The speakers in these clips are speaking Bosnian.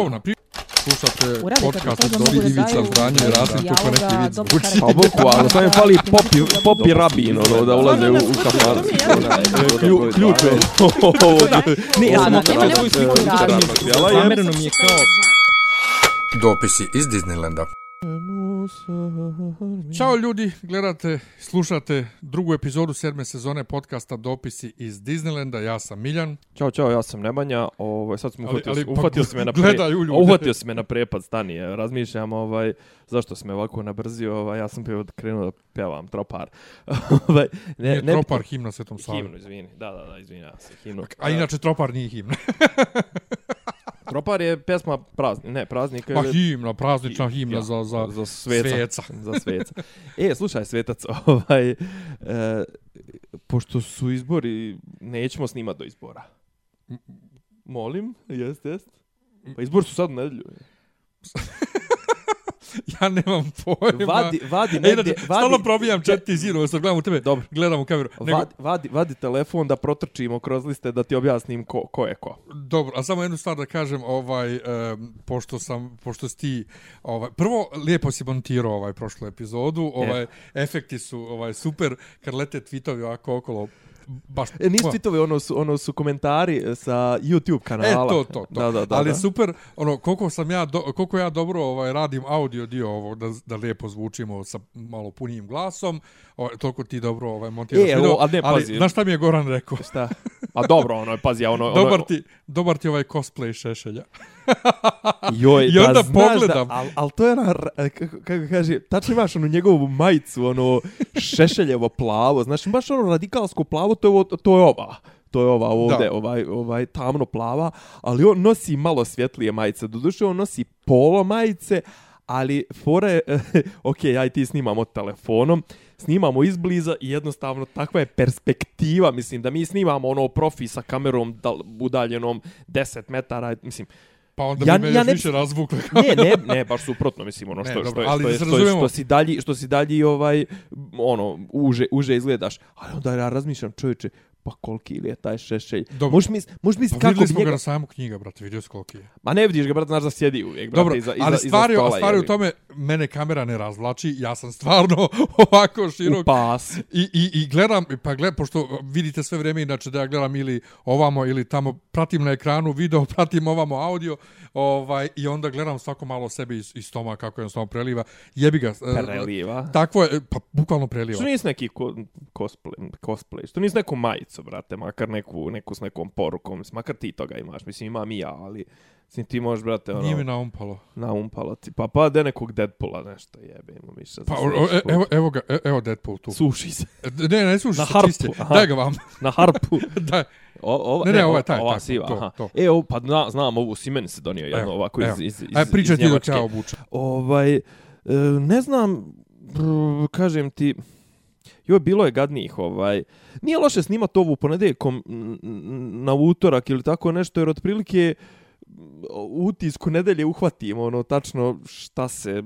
Na pri... Slušate podcast to, od Dobri Ivica Zdanje i Rasim dijaloga, kako neki vid zvuči. Pa boku, ali sam je fali popi, popi rabin, ono, da ulaze u, u kafan. Klju- Ključ je. Ne, ja sam nema nema da, da, Zamereno mi je kao... Dopisi iz Disneylanda. Ćao ljudi, gledate, slušate drugu epizodu sedme sezone podcasta Dopisi iz Disneylanda. Ja sam Miljan. Ćao, čao, ja sam Nemanja. Ovaj sad Ali- uhvatio, ali ali, pa uhvatio si me na pre, uhvatio si me na prepad stani. Razmišljam ovaj zašto si me ovako nabrzio, ovaj ja sam bio krenuo da pevam tropar. ovaj Ne, nije Tropar himna Svetom Savu. Himnu, izvini. Da, da, da, izvinjavam se, himnu. A inače Tropar nije himna. Tropar je pesma praznik, ne, praznik. Pa je- himna, praznična himna Ja, za, za, za sveca. sveca. za sveca. E, slušaj, svetac, ovaj, e, pošto su izbori, nećemo snimati do izbora. Molim, jest, jest. Pa izbori su sad u nedelju. Ja nemam pojma. Vadi, vadi E, negdje, inače, stalno vadi, probijam četiri zidova, sad gledam u tebe, Dobro. gledam u kameru. Nego, vadi, vadi, vadi telefon da protrčimo kroz liste da ti objasnim ko, ko je ko. Dobro, a samo jednu stvar da kažem, ovaj, um, pošto sam, pošto si ti, ovaj, prvo, lijepo si montirao ovaj prošlu epizodu, ovaj, efekti su ovaj, super, kad lete tweetovi ovako okolo, baš... E, nisu tweetovi, ono su, ono su komentari sa YouTube kanala. E, to, to, to. Da, da, da. Ali da. super, ono, koliko sam ja, do, koliko ja dobro ovaj, radim audio dio ovo, da, da lijepo zvučimo sa malo punijim glasom, ovaj, toliko ti dobro ovaj, montiraš E, video. o, a ne, ali, pazi. znaš šta mi je Goran rekao? Šta? A dobro, ono, pazi, ja ono... Dobar ono, ti, dobar ti ovaj cosplay šešelja. Joj, I onda da pogledam. Da, al, al to je ona, r- kako, kako kaže, tačno imaš onu njegovu majicu, ono šešeljevo plavo, znaš, baš ono radikalsko plavo, to je, ovo, to je ova. To je ova ovde, Da. ovaj, ovaj tamno plava, ali on nosi malo svjetlije majice. Doduše, on nosi polo majice, ali fore, ok, ja i ti snimamo telefonom, snimamo izbliza i jednostavno takva je perspektiva, mislim, da mi snimamo ono profi sa kamerom dal, udaljenom 10 metara, mislim, Pa onda Ja- bi me ja još ne- više razvukli. ne, ne, ne, baš suprotno, mislim, ono Ne, što, dobro, što, je, ali što, je, što si dalji, što si dalji, ovaj, ono, uže, uže izgledaš. Ali onda ja razmišljam, čovječe, pa koliki li je taj šešelj? Dobro. Možeš mis, možeš mis Pa kako vidjeli smo njega... ga na sajmu knjiga, brate, vidio si koliki je. Ma ne vidiš ga, brate, znaš da sjedi uvijek, brate, Dobro, iza, iza, ali iza stvari, stola, stvari u tome, mene kamera ne razvlači, ja sam stvarno ovako U širok. pas. I, i, I gledam, pa gled, pošto vidite sve vrijeme, inače da ja gledam ili ovamo ili tamo, pratim na ekranu video, pratim ovamo audio, ovaj, i onda gledam svako malo sebe iz, iz stoma, kako je stoma preliva. Jebi ga. e, Preliva. Takvo je, pa bukvalno preliva. Što nisi neki ko, cosplay, cosplay, što nisi neku majicu, brate, makar neku, neku s nekom porukom, makar ti toga imaš, mislim, imam i ja, ali... Mislim, ti možeš, brate, ono, Nije mi naumpalo. naumpalo ti. Pa pa de nekog Deadpoola nešto jebe, ima više. Pa, o, o, e- evo, evo ga, e- evo Deadpool tu. Suši se. Ne, ne slušaj Na se harpu, čiste. aha. Daj ga vam. Na harpu. Daj. O, ova, Ne, ne, je taj, ova taj, siva, to, aha. to. E, ovo, pa zna, znam, ovu Simen se donio jedno Evo, ovako evo. iz, iz, iz, Aj, pričaj ti dok ja obučem. Ovaj, e, ne znam, brr, kažem ti, joj, bilo je gadnijih, ovaj, nije loše snimat ovu ponedeljkom na utorak ili tako nešto, jer otprilike u utisku nedelje uhvatimo, ono, tačno šta se,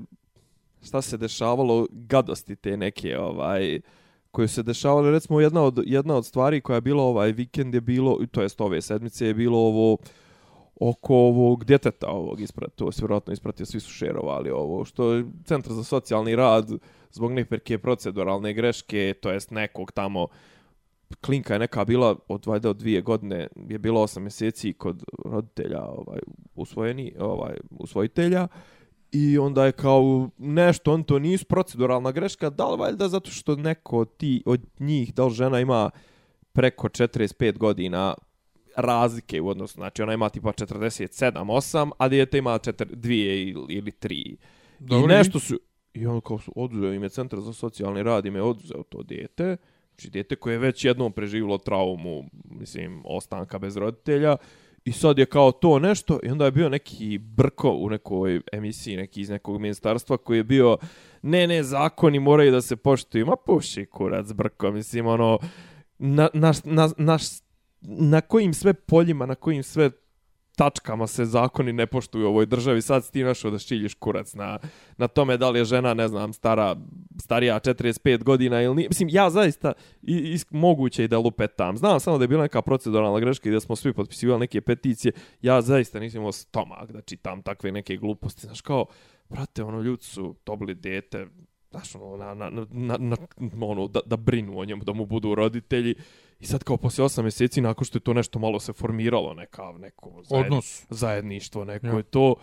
šta se dešavalo, gadosti te neke, ovaj, koje su se dešavale, recimo jedna od, jedna od stvari koja je bila ovaj vikend je bilo, to jest ove sedmice je bilo ovo, oko ovog djeteta ovog isprat, to se vjerojatno ispratio, svi su šerovali ovo, što je Centar za socijalni rad zbog neke proceduralne greške, to jest nekog tamo klinka je neka bila od valjda od dvije godine, je bilo osam mjeseci kod roditelja ovaj, usvojeni, ovaj, usvojitelja, I onda je kao nešto, on to nisu proceduralna greška, da li valjda zato što neko ti, od njih, da li žena ima preko 45 godina razlike u odnosu, znači ona ima tipa 47, 8, a dijete ima 4, 2 ili, ili 3. Dobro, I nešto su, i on kao su oduzeo im je centar za socijalni rad, im je oduzeo to dijete, znači dijete koje je već jednom preživilo traumu, mislim, ostanka bez roditelja, I sad je kao to nešto i onda je bio neki brko u nekoj emisiji, neki iz nekog ministarstva koji je bio ne, ne, zakoni moraju da se poštuju. Ma puši kurac brko, mislim, ono, na, na, na, na, na kojim sve poljima, na kojim sve tačkama se zakoni ne poštuju u ovoj državi. Sad si ti našao da šiljiš kurac na, na tome da li je žena, ne znam, stara, starija 45 godina ili nije. Mislim, ja zaista i, i, moguće i da lupetam. Znam samo da je bila neka proceduralna greška i da smo svi potpisivali neke peticije. Ja zaista nisam imao stomak da čitam takve neke gluposti. Znaš, kao, brate, ono, ljudi su dobili dete, znaš, ono, na, na, na, na, ono, da, da brinu o njemu, da mu budu roditelji. I sad kao poslije osam mjeseci, nakon što je to nešto malo se formiralo, neka, neko zajed, Odnos. zajedništvo, neko Ja. je to,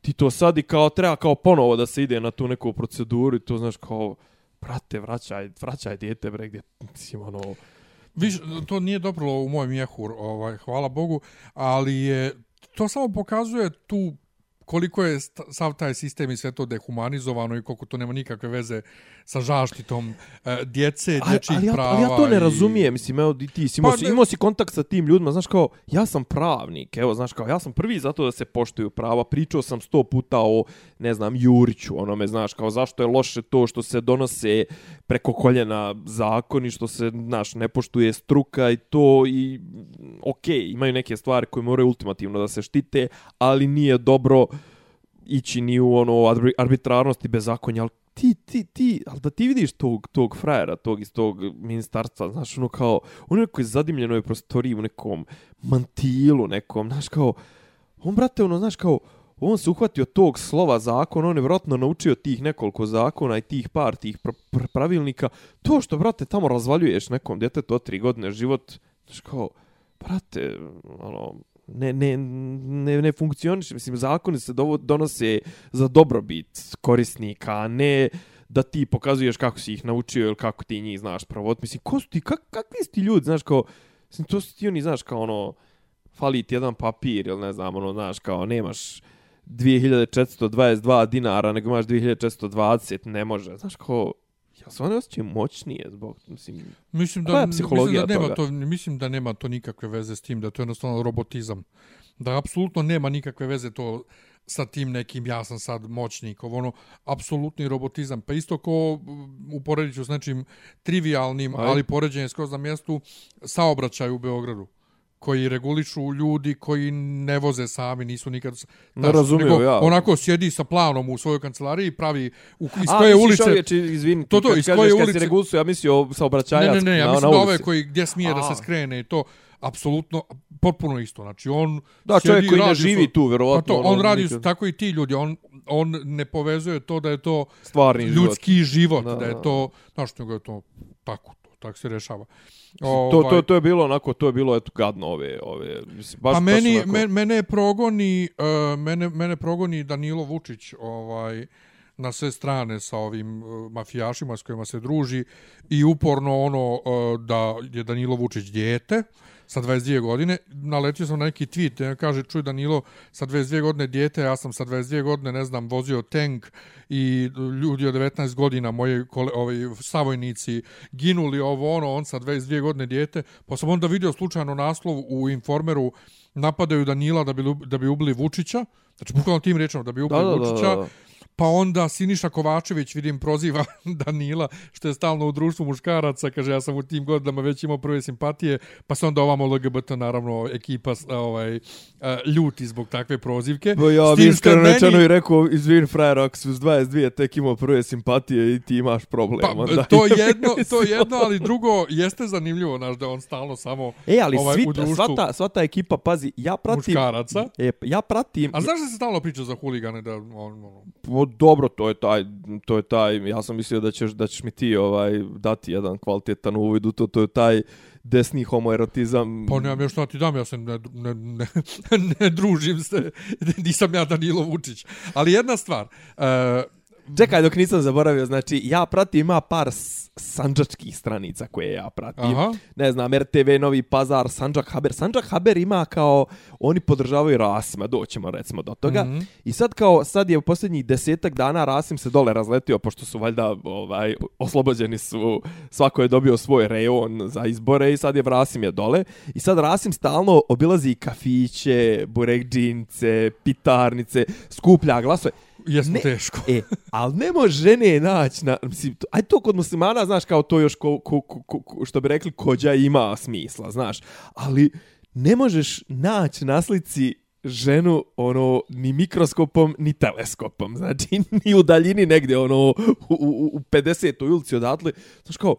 ti to sad i kao treba kao ponovo da se ide na tu neku proceduru i to znaš kao, brate, vraćaj, vraćaj dijete, bre, gdje, mislim, ono, Viš, to nije dobro u mojem jehur, ovaj, hvala Bogu, ali je, to samo pokazuje tu koliko je sav taj sistem i sve to dehumanizovano i koliko to nema nikakve veze sa zaštitom e, djece, ali, dječjih ali, ja, prava. ali ja to ne i- razumijem, mislim, evo, ti si, imao, Pa si, imao si kontakt sa tim ljudima, znaš kao, ja sam pravnik, evo, znaš kao, ja sam prvi zato da se poštuju prava, pričao sam sto puta o, ne znam, Juriću, onome, znaš, kao, zašto je loše to što se donose preko koljena zakoni, što se, znaš, ne poštuje struka i to, i, okej, imaju neke stvari koje moraju ultimativno da se štite, ali nije dobro ići ni u ono arbitrarnost arbitrarnosti bezakonje, ali ti, ti, ti, ali da ti vidiš tog, tog frajera, tog iz tog ministarstva, znaš, ono kao, u nekoj zadimljenoj prostoriji u nekom mantilu nekom, znaš, kao, on, brate, ono, znaš, kao, on se uhvatio tog slova zakona, on je vjerojatno naučio tih nekoliko zakona i tih par tih pr pr pravilnika. To što, brate, tamo razvaljuješ nekom djetetu od tri godine život, znaš, kao, brate, ono, ne, ne, ne, ne funkcioniš. Mislim, zakoni se dovo, donose za dobrobit korisnika, a ne da ti pokazuješ kako si ih naučio ili kako ti njih znaš provod. Mislim, ko su ti, kak, kakvi su ti ljudi, znaš, kao, mislim, to su ti oni, znaš, kao ono, fali ti jedan papir ili ne znam, ono, znaš, kao, nemaš 2422 dinara, nego imaš 2420, ne može, znaš, kao, ja se one osjećaju moćnije zbog, mislim, Mislim Koja da, je psihologija mislim da nema toga? to, mislim da nema to nikakve veze s tim, da je to jednostavno robotizam. Da apsolutno nema nikakve veze to sa tim nekim ja sam sad moćnikov, ono, apsolutni robotizam. Pa isto ko uporedit ću s nečim trivialnim, Ajde. ali poređenje skroz na mjestu, saobraćaj u Beogradu koji regulišu ljudi koji ne voze sami, nisu nikad... Ne razumiju, nego ja. Onako sjedi sa planom u svojoj kancelariji i pravi u, iz A, koje misliš ulice... Ove, či, izvini, To, to, iz kad koje kažeš kad ulice- si regulsu, ja mislio saobraćajac Ne, ne, ne, ja na, mislim na da ulici. ove koji gdje smije da A. se skrene i to apsolutno potpuno isto. Znači on Da, sjedi čovjek koji ne živi tu, verovatno. Pa to, ono, on radi nikad- tako i ti ljudi, on on ne povezuje to da je to stvarni život. ljudski život, Da, da, je da. to, znaš nego je to tako, to, tako se rešava. To, to, Ovaj, to je bilo onako, to je bilo eto gadno ove, ove, mislim, baš, pa baš meni, onako, me, mene progoni, uh, mene, mene progoni Danilo Vučić ovaj, na sve strane sa ovim uh, mafijašima s kojima se druži i uporno ono uh, da je Danilo Vučić dijete sa 22 godine. Naletio sam na neki tweet, eh, kaže, čuj Danilo, sa 22 godine dijete, ja sam sa 22 godine, ne znam, vozio tank i ljudi od 19 godina, moji kole, ovi savojnici, ginuli ovo ono, on sa 22 godine dijete, pa sam onda vidio slučajno naslov u Informeru, napadaju Danila da bi, da bi ubili Vučića, znači bukvalno tim rečima da bi ubili Da, da, da, Vučića, da. Pa onda Siniša Kovačević, vidim, proziva Danila, što je stalno u društvu muškaraca, kaže, ja sam u tim godinama već imao prve simpatije, pa se onda ovamo LGBT, naravno, ekipa ovaj, ljuti zbog takve prozivke. Pa ja bi iskreno meni- rečeno i rekao, izvin frajer, ako si uz 22 tek imao prve simpatije i ti imaš problem. Pa, onda. to jedno, to jedno, ali drugo, jeste zanimljivo, znaš, da on stalno samo E, ali ovaj, svi, u društvu sva, ta, sva ta ekipa, pazi, ja pratim... muškaraca. E, ja pratim... A znaš da se stalno priča za huligane, da on, ono, O, dobro, to je taj, to je taj, ja sam mislio da ćeš, da ćeš mi ti ovaj dati jedan kvalitetan uvid u to, to je taj desni homoerotizam. Pa nemam još šta ti dam, ja se ne, ne, ne, ne družim se, nisam ja Danilo Vučić. Ali jedna stvar, uh, Čekaj, dok nisam zaboravio, znači, ja pratim, ima par sanđačkih stranica koje ja pratim. aha, Ne znam, RTV, Novi Pazar, Sanđak Haber. Sanđak Haber ima kao, oni podržavaju Rasima, doćemo recimo do toga. Mhm. I sad kao, sad je u posljednjih desetak dana Rasim se dole razletio, pošto su valjda ovaj, oslobođeni su, svako je dobio svoj rejon za izbore i sad je Rasim je dole. I sad Rasim stalno obilazi kafiće, burekđince, pitarnice, skuplja glasove. Jesmo Ne. teško. E, ali ne može žene naći na... Mislim, to, aj to kod muslimana, znaš, kao to još, ko, ko, ko, ko, što bi rekli, kođa ima smisla, znaš. Ali ne možeš naći na slici ženu ono ni mikroskopom ni teleskopom znači ni u daljini negdje ono u, u, u 50. ulici odatle znači kao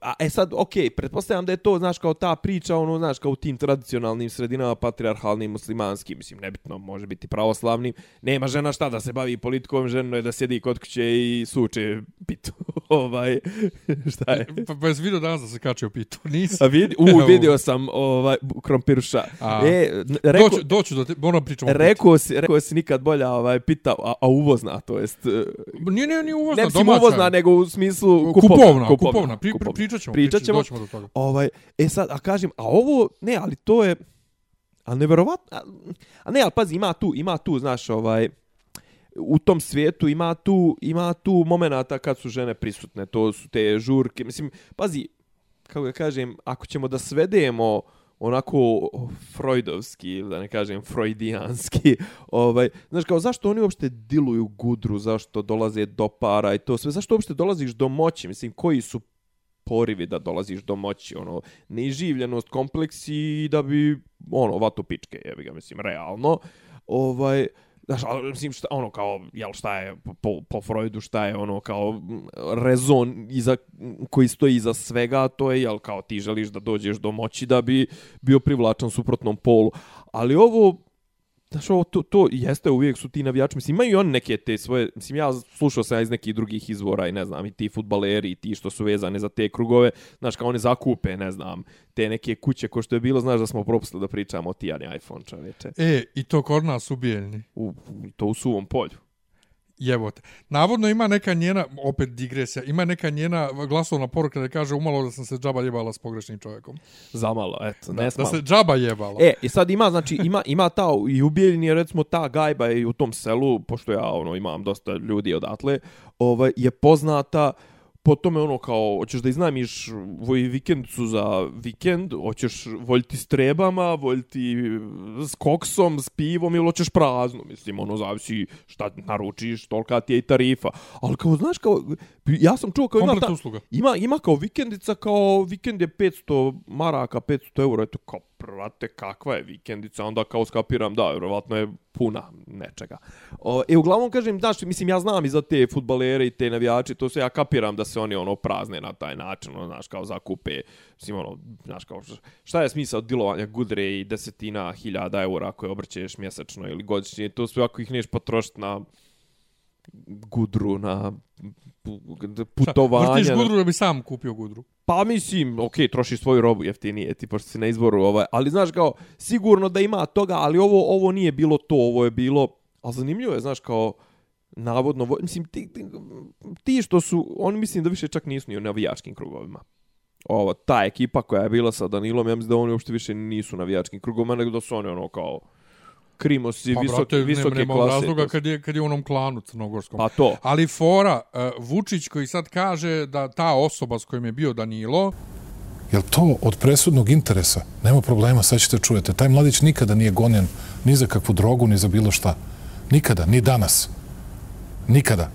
A, e sad, okay, pretpostavljam da je to, znaš, kao ta priča, ono, znaš, kao u tim tradicionalnim sredinama, patriarhalnim, muslimanskim, mislim, nebitno, može biti pravoslavnim, nema žena šta da se bavi politikom, ženo je da sjedi kod kuće i suče pitu, ovaj, šta je? Pa, pa jesi vidio danas da se kačio pitu? Nisam. A vidi, u, vidio sam, ovaj, krompiruša. A, e, reko, doću, doću do te, moram pričamo rekao si, rekao si nikad bolja, ovaj, pita, a, a uvozna, to jest... E, nije, nije, nije uvozna, ne, domaća. Ne, uvozna, nego u smislu kupovna. Kupovna, kupovna. kupovna. Pri, pri, pričat ćemo, pričat ćemo. Pričat do toga. Ovaj, e sad, a kažem, a ovo, ne, ali to je, a neverovatno, a, a ne, ali pazi, ima tu, ima tu, znaš, ovaj, u tom svijetu ima tu, ima tu momenata kad su žene prisutne, to su te žurke, mislim, pazi, kako ga kažem, ako ćemo da svedemo onako freudovski ili da ne kažem freudijanski ovaj znaš kao zašto oni uopšte diluju gudru zašto dolaze do para i to sve zašto uopšte dolaziš do moći mislim koji su porivi da dolaziš do moći, ono, neživljenost, kompleksi da bi, ono, vato pičke, jebi ga, mislim, realno. Ovaj, Znaš, ali, mislim, šta, ono, kao, jel, šta je po, po Freudu, šta je, ono, kao, rezon iza, koji stoji iza svega, to je, jel, kao, ti želiš da dođeš do moći da bi bio privlačan suprotnom polu. Ali ovo, Znaš, ovo, to, to jeste uvijek su ti navijači. Mislim, imaju i oni neke te svoje... Mislim, ja slušao sam iz nekih drugih izvora i ne znam, i ti futbaleri i ti što su vezane za te krugove. Znaš, kao one zakupe, ne znam, te neke kuće ko što je bilo, znaš da smo propustili da pričamo o Tijani iPhone čoveče. E, i to kod nas ubijeljni. U, to u suvom polju jebote. Navodno ima neka njena, opet digresija, ima neka njena glasovna poruka da kaže umalo da sam se džaba jebala s pogrešnim čovjekom. Zamalo, eto, ne da, da se džaba jebala. E, i sad ima, znači, ima, ima ta i ubijeljeni, recimo, ta gajba i u tom selu, pošto ja ono imam dosta ljudi odatle, ovaj, je poznata po tome ono kao, hoćeš da iznajmiš voj vikendicu za vikend, hoćeš voljeti s trebama, voljeti s koksom, s pivom ili hoćeš prazno, mislim, ono zavisi šta naručiš, tolika ti je i tarifa. Ali kao, znaš, kao, ja sam čuo kao ima, ta, usluga. ima, ima kao vikendica, kao vikend je 500 maraka, 500 eura, eto kao, prate, kakva je vikendica, onda kao skapiram, da, vjerovatno je puna nečega. O, e, uglavnom kažem, znaš, mislim, ja znam i za te futbalere i te navijače, to se ja kapiram da se oni ono prazne na taj način, ono, znaš, kao zakupe, mislim, ono, znaš, kao, šta je smisao dilovanja gudre i desetina hiljada eura koje obrćeš mjesečno ili godišnje, to sve ako ih neš potrošiti na gudru, na putovanja. Vrtiš gudru da bi sam kupio gudru. Pa mislim, ok, trošiš svoju robu jeftinije, ti pošto si na izboru, ovaj, ali znaš kao, sigurno da ima toga, ali ovo ovo nije bilo to, ovo je bilo, a zanimljivo je, znaš kao, navodno, mislim, ti, ti, ti što su, oni mislim da više čak nisu ni u navijačkim krugovima. Ovo, ta ekipa koja je bila sa Danilom, ja mislim da oni uopšte više nisu navijačkim krugovima, nego da su oni ono kao, krimosi pa, visoke, brate, visoke nema, klase. razloga kad je, kad je u onom klanu crnogorskom. Pa to. Ali fora, uh, Vučić koji sad kaže da ta osoba s kojim je bio Danilo... Jel to od presudnog interesa? Nema problema, sad ćete čujete. Taj mladić nikada nije gonjen ni za kakvu drogu, ni za bilo šta. Nikada, ni danas. Nikada.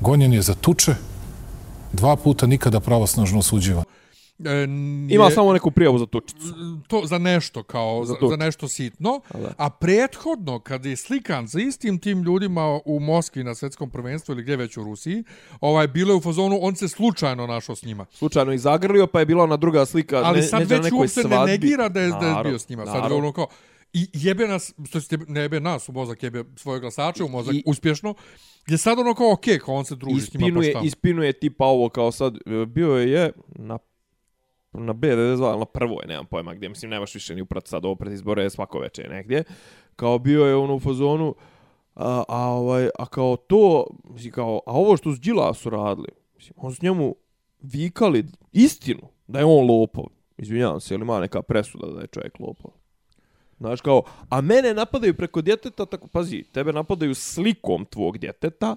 Gonjen je za tuče, dva puta nikada pravosnažno osuđivan. E, Ima je, samo neku prijavu za tučicu. To za nešto kao za, za nešto sitno, a, a prethodno kad je slikan za istim tim ljudima u Moskvi na svetskom prvenstvu ili gdje već u Rusiji, ovaj bilo je u fazonu on se slučajno našao s njima. Slučajno i zagrlio, pa je bila ona druga slika, Ali ne, sad već uopšte ne negira da je, da je bio s njima. Sad je ono kao I jebe nas, što se ne jebe nas u mozak, jebe svoje glasače u mozak I, uspješno, je sad ono kao okej, okay, kao on se druži s njima pa šta. Ispinuje tipa ovo kao sad, e, bio je na na B92, na prvoj, nemam pojma gdje, mislim, nemaš više ni uprat sad ovo pred izbore, svako veče negdje, kao bio je ono u fazonu, a, a, ovaj, a kao to, mislim, kao, a ovo što s Đila su radili, mislim, on s njemu vikali istinu, da je on lopov, izvinjavam se, ili ima neka presuda da je čovjek lopov. Znaš, kao, a mene napadaju preko djeteta, tako, pazi, tebe napadaju slikom tvog djeteta,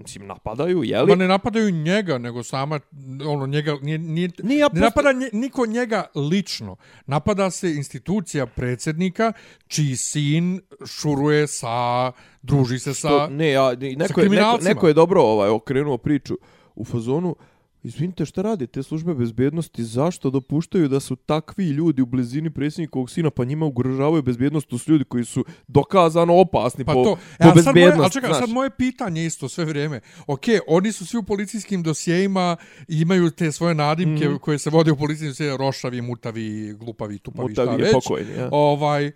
mislim, napadaju, je li? Ma ne napadaju njega, nego sama, ono, njega, nije, nije, nije ne napada nje, niko njega lično. Napada se institucija predsjednika, čiji sin šuruje sa, druži se sa, Što, ne, ja, neko, je, neko, neko je dobro ovaj, okrenuo priču u fazonu, Izvinite, šta radi te službe bezbjednosti? Zašto dopuštaju da su takvi ljudi u blizini predsjednikovog sina, pa njima ugrožavaju bezbjednost? To su ljudi koji su dokazano opasni Pa po, to, po e, a sad moje, bezbjednost. a čekaj, sad moje pitanje isto sve vrijeme. Ok, oni su svi u policijskim dosjejima i imaju te svoje nadimke mm koje se vode u policijskim dosjejima, rošavi, mutavi, glupavi, tupavi, Mutavi šta već. pokojni, ja. Ovaj,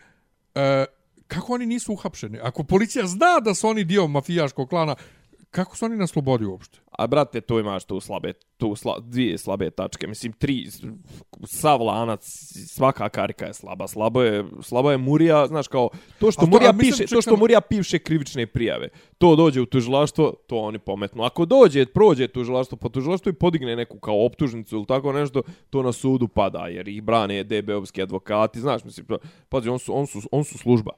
e, kako oni nisu uhapšeni? Ako policija zna da su oni dio mafijaškog klana, kako su oni na slobodi uopšte? A brate, to imaš tu slabe, tu sla, dvije slabe tačke. Mislim, tri, sav lanac, svaka karika je slaba. Slabo je, slabo je Murija, znaš kao, to što to- Murija a mislim, piše, to ček, što Murija piše krivične prijave, to dođe u tužilaštvo, to oni pometnu. Ako dođe, prođe tužilaštvo, pa tužilaštvo i podigne neku kao optužnicu ili tako nešto, to na sudu pada, jer ih brane DB-ovski advokati, znaš, mislim, pa- pazi, on su, on su, on su služba.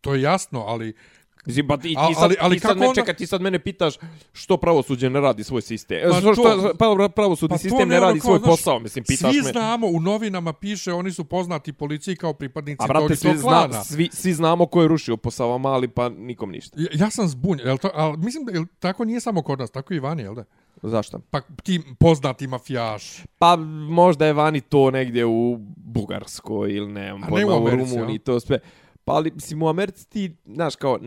To je jasno, ali Mislim, pa ti, ti sad, ali- ali ti sad me, onda- čekaj, ti sad mene pitaš što pravosuđe ne radi svoj sistem. Pa Pa što, to- što pa, pravosudni Pa sistem ne ne ono radi kao, svoj znaš, posao, mislim, pitaš svi me. znamo, u novinama piše, oni su poznati policiji kao pripadnici A brate, tog, svi, zna, svi, svi znamo ko je rušio po Savamali, pa nikom ništa. Ja, ja sam zbunjen, jel to, ali mislim da jel, tako nije samo kod nas, tako i vani, jel da? Zašto? Pa ti poznati mafijaš. Pa možda je vani to negdje u Bugarskoj ili ne, ne u u Americi, Rumuniji, to sve. Pa ali, mislim, u Americi ti, znaš, kao,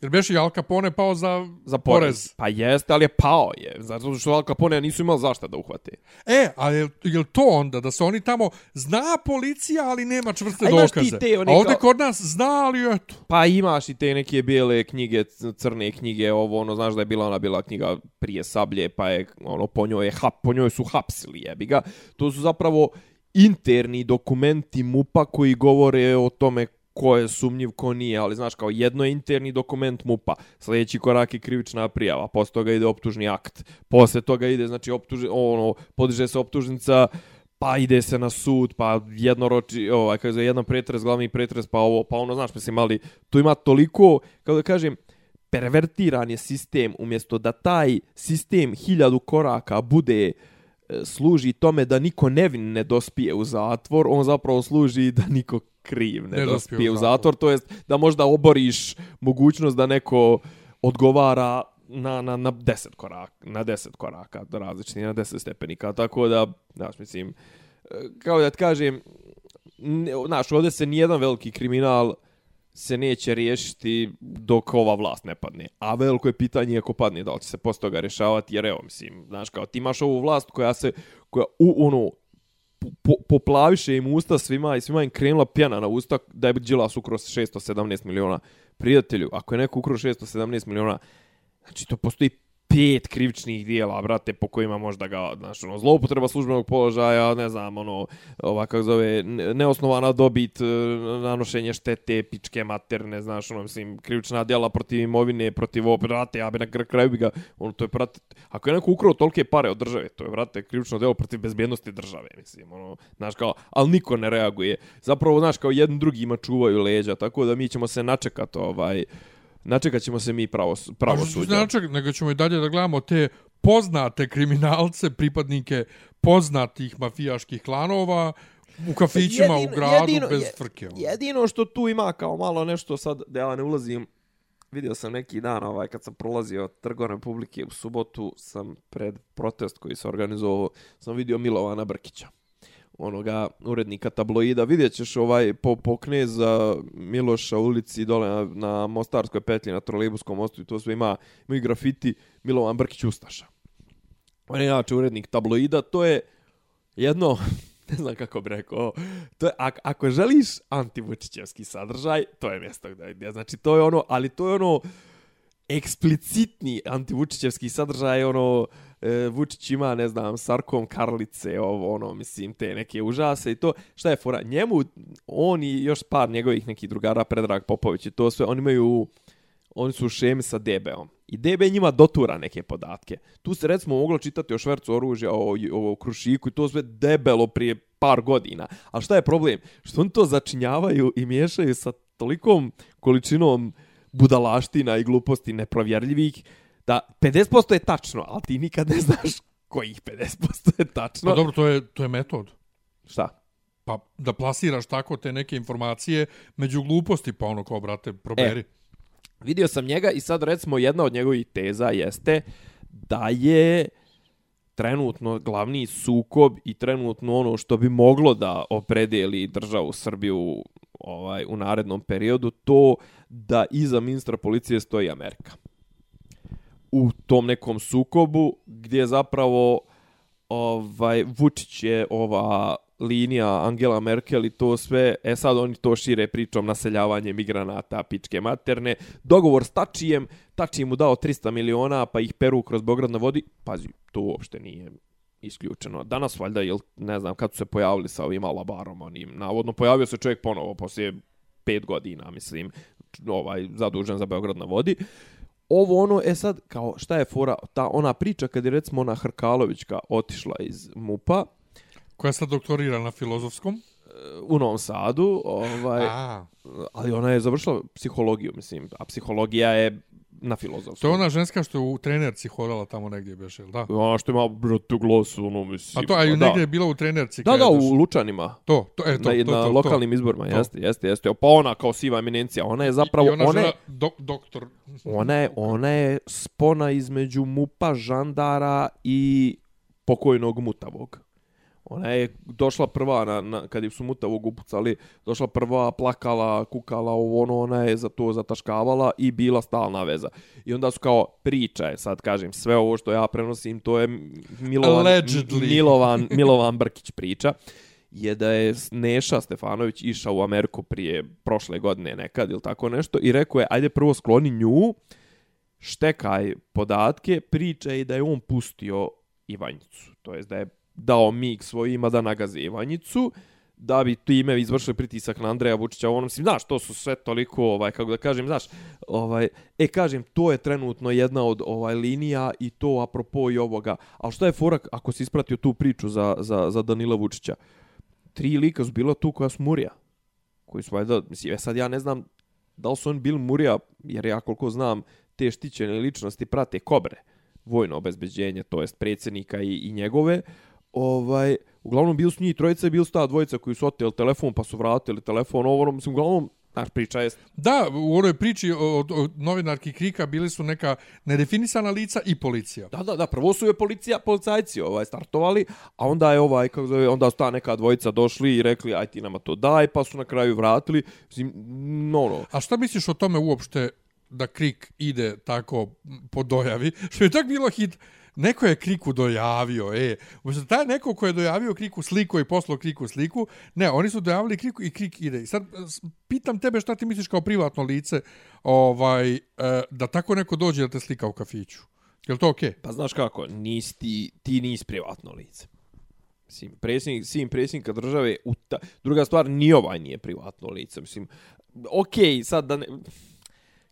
Jer beše i Al Capone pao za, za porez. porez. Pa jeste, ali je pao je. Zato što Al Capone nisu imali zašta da uhvate. E, a je, je to onda da se oni tamo zna policija, ali nema čvrste A imaš ti dokaze? te, oni a ovdje kao- kod nas zna, ali eto. Pa imaš i te neke bijele knjige, crne knjige, ovo, ono, znaš da je bila ona bila knjiga prije sablje, pa je, ono, po njoj, je hap, po njoj su hapsili, jebi ga. To su zapravo interni dokumenti MUPA koji govore o tome ko je sumnjiv, ko nije, ali znaš, kao jedno je interni dokument MUPA, sljedeći korak je krivična prijava, posle toga ide optužni akt, posle toga ide, znači, optuži, ono, podiže se optužnica, pa ide se na sud, pa jednoroči, ovaj, kako je jedan pretres, glavni pretres, pa ovo, pa ono, znaš, mislim, ali tu ima toliko, kako da kažem, pervertiran je sistem, umjesto da taj sistem hiljadu koraka bude uh, služi tome da niko nevin ne dospije u zatvor, on zapravo služi da niko kriv ne, Ne dospije, dospije u u zatvor, to jest da možda oboriš mogućnost da neko odgovara na, na, na 10 koraka, na 10 koraka, različiti, na 10 stepenika, tako da, znaš, mislim, e, kao da ti kažem, ne- znaš, ovdje se nijedan veliki kriminal se neće riješiti dok ova vlast ne padne. A veliko je pitanje ako padne, da li će se posto toga rješavati, jer evo, mislim, znaš, kao ti imaš ovu vlast koja se, koja u, ono, po, poplaviše im usta svima i svima im krenula pjana na usta da je Đilas ukro 617 miliona prijatelju. Ako je neko ukro 617 miliona, znači to postoji pet krivičnih dijela, brate, po kojima možda ga, znaš, ono, zloupotreba službenog položaja, ne znam, ono, ova, kako zove, neosnovana dobit, e, nanošenje štete, pičke materne, znaš, ono, mislim, krivična dijela protiv imovine, protiv ovo, brate, ja bi na kraju bi ga, ono, to je, brate, ako je neko ukrao tolike pare od države, to je, brate, krivično djelo protiv bezbjednosti države, mislim, ono, znaš, kao, ali niko ne reaguje. Zapravo, znaš, kao jedan drugima čuvaju leđa, tako da mi ćemo se načekat, ovaj, načekat ćemo se mi pravo, pravo Pa znači, nego ćemo i dalje da gledamo te poznate kriminalce, pripadnike poznatih mafijaških klanova u kafićima u gradu bez je- frke. ono. Jedino što tu ima kao malo nešto sad, da ja ne ulazim, vidio sam neki dan ovaj, kad sam prolazio Trgom Republike u subotu, sam pred protest koji se organizovao, sam vidio Milovana Brkića onoga urednika tabloida. Vidjet ćeš ovaj, po, po kneza Miloša ulici dole na, na Mostarskoj petlji, na Trolejbuskom mostu i to sve ima, ima i grafiti Milovan Brkić Ustaša. On je inače urednik tabloida, to je jedno, ne znam kako bi rekao, to je, ako, ako želiš antivučićevski sadržaj, to je mjesto gdje, gdje, znači to je ono, ali to je ono eksplicitni antivučićevski sadržaj, ono, e, Vučić ima, ne znam, Sarkom Karlice, ovo, ono, mislim, te neke užase i to, šta je fora, njemu, on i još par njegovih nekih drugara, Predrag Popović i to sve, oni imaju, oni su u šemi sa DB-om. I DB njima dotura neke podatke. Tu se recimo moglo čitati o švercu oružja, o, o krušiku i to sve debelo prije par godina. A šta je problem? Što oni to začinjavaju i miješaju sa tolikom količinom budalaština i gluposti neprovjerljivih da 50% je tačno, ali ti nikad ne znaš kojih 50% je tačno. Pa dobro, to je, to je metod. Šta? Pa da plasiraš tako te neke informacije među gluposti, pa ono kao, brate, proberi. E. Vidio sam njega i sad recimo jedna od njegovih teza jeste da je trenutno glavni sukob i trenutno ono što bi moglo da opredeli državu Srbiju ovaj u narednom periodu to da iza ministra policije stoji Amerika. U tom nekom sukobu gdje zapravo ovaj Vučić je ova linija Angela Merkel i to sve, e sad oni to šire pričom naseljavanje migranata, pičke materne, dogovor s Tačijem, Tači mu dao 300 miliona pa ih peru kroz Beograd na vodi, pazi, to uopšte nije isključeno. Danas valjda, jel, ne znam, kad su se pojavili sa ovim alabarom, onim, navodno pojavio se čovjek ponovo poslije pet godina, mislim, ovaj, zadužen za Beograd na vodi. Ovo ono, e sad, kao, šta je fora, ta ona priča kad je recimo ona Hrkalovićka otišla iz MUPA, Koja sad doktorira na filozofskom. u Novom Sadu, ovaj, A, ali ona je završila psihologiju, mislim, a psihologija je na filozofskom. to je ona ženska što je u trenerci hodala tamo negdje beše, jel da? Ona što ima bratu glas, ono, mislim. A to, a i pa da. negdje je bila u trenerci. Da, kad da, je u. Lučanima. To, to, e, to, na, to, na to, to, lokalnim to. izborima, To. jeste, jeste, jeste. Pa ona kao siva eminencija, ona je zapravo, I ona, ona, je, žena, do, doktor. ona, je, ona je spona između mupa, žandara i pokojnog mutavog. Ona je došla prva, na, na, kad su mutavog upucali, došla prva, plakala, kukala, ovo ono, ona je za to zataškavala i bila stalna veza. I onda su kao, priča je, sad kažem, sve ovo što ja prenosim, to je Milovan, Allegedly. Milovan, Milovan Brkić priča je da je Neša Stefanović išao u Ameriku prije prošle godine nekad ili tako nešto i rekao je ajde prvo skloni nju, štekaj podatke, pričaj da je on pustio Ivanjicu. To jest da je dao mig svojima da nagaze Ivanjicu, da bi time izvršili pritisak na Andreja Vučića. Ono, mislim, znaš, to su sve toliko, ovaj, kako da kažem, znaš, ovaj, e, kažem, to je trenutno jedna od ovaj linija i to apropo i ovoga. Ali šta je forak, ako si ispratio tu priču za, za, za Danila Vučića? Tri lika su bila tu koja su Murija. Koji su, valjda, mislim, e sad ja ne znam da li su oni bili Murija, jer ja koliko znam, te štićene ličnosti prate Kobre, vojno obezbeđenje, to jest predsjednika i, i njegove, ovaj, uglavnom bili su njih trojica i bili su ta dvojica koji su oteli telefon pa su vratili telefon, ovo, ono, mislim, uglavnom, znaš, priča je Da, u onoj priči o, o, o novinarki Krika bili su neka nedefinisana lica i policija. Da, da, da, prvo su je policija, policajci ovaj startovali, a onda je ovaj kako zove, onda su ta neka dvojica došli i rekli aj ti nama to daj, pa su na kraju vratili. Mislim, no, no. A šta misliš o tome uopšte da Krik ide tako po dojavi? Što je tak bilo hit, neko je Kriku dojavio, e. Možda taj neko ko je dojavio Kriku sliku i poslao Kriku sliku, ne, oni su dojavili Kriku i Krik ide. I sad pitam tebe šta ti misliš kao privatno lice ovaj, e, da tako neko dođe da te slika u kafiću. Je li to okej? Pa znaš kako, nisi ti, ti nisi privatno lice. Mislim, predsjednik, sin predsjednika države, u ta, druga stvar, ni ovaj nije privatno lice. Mislim, okej, sad da ne,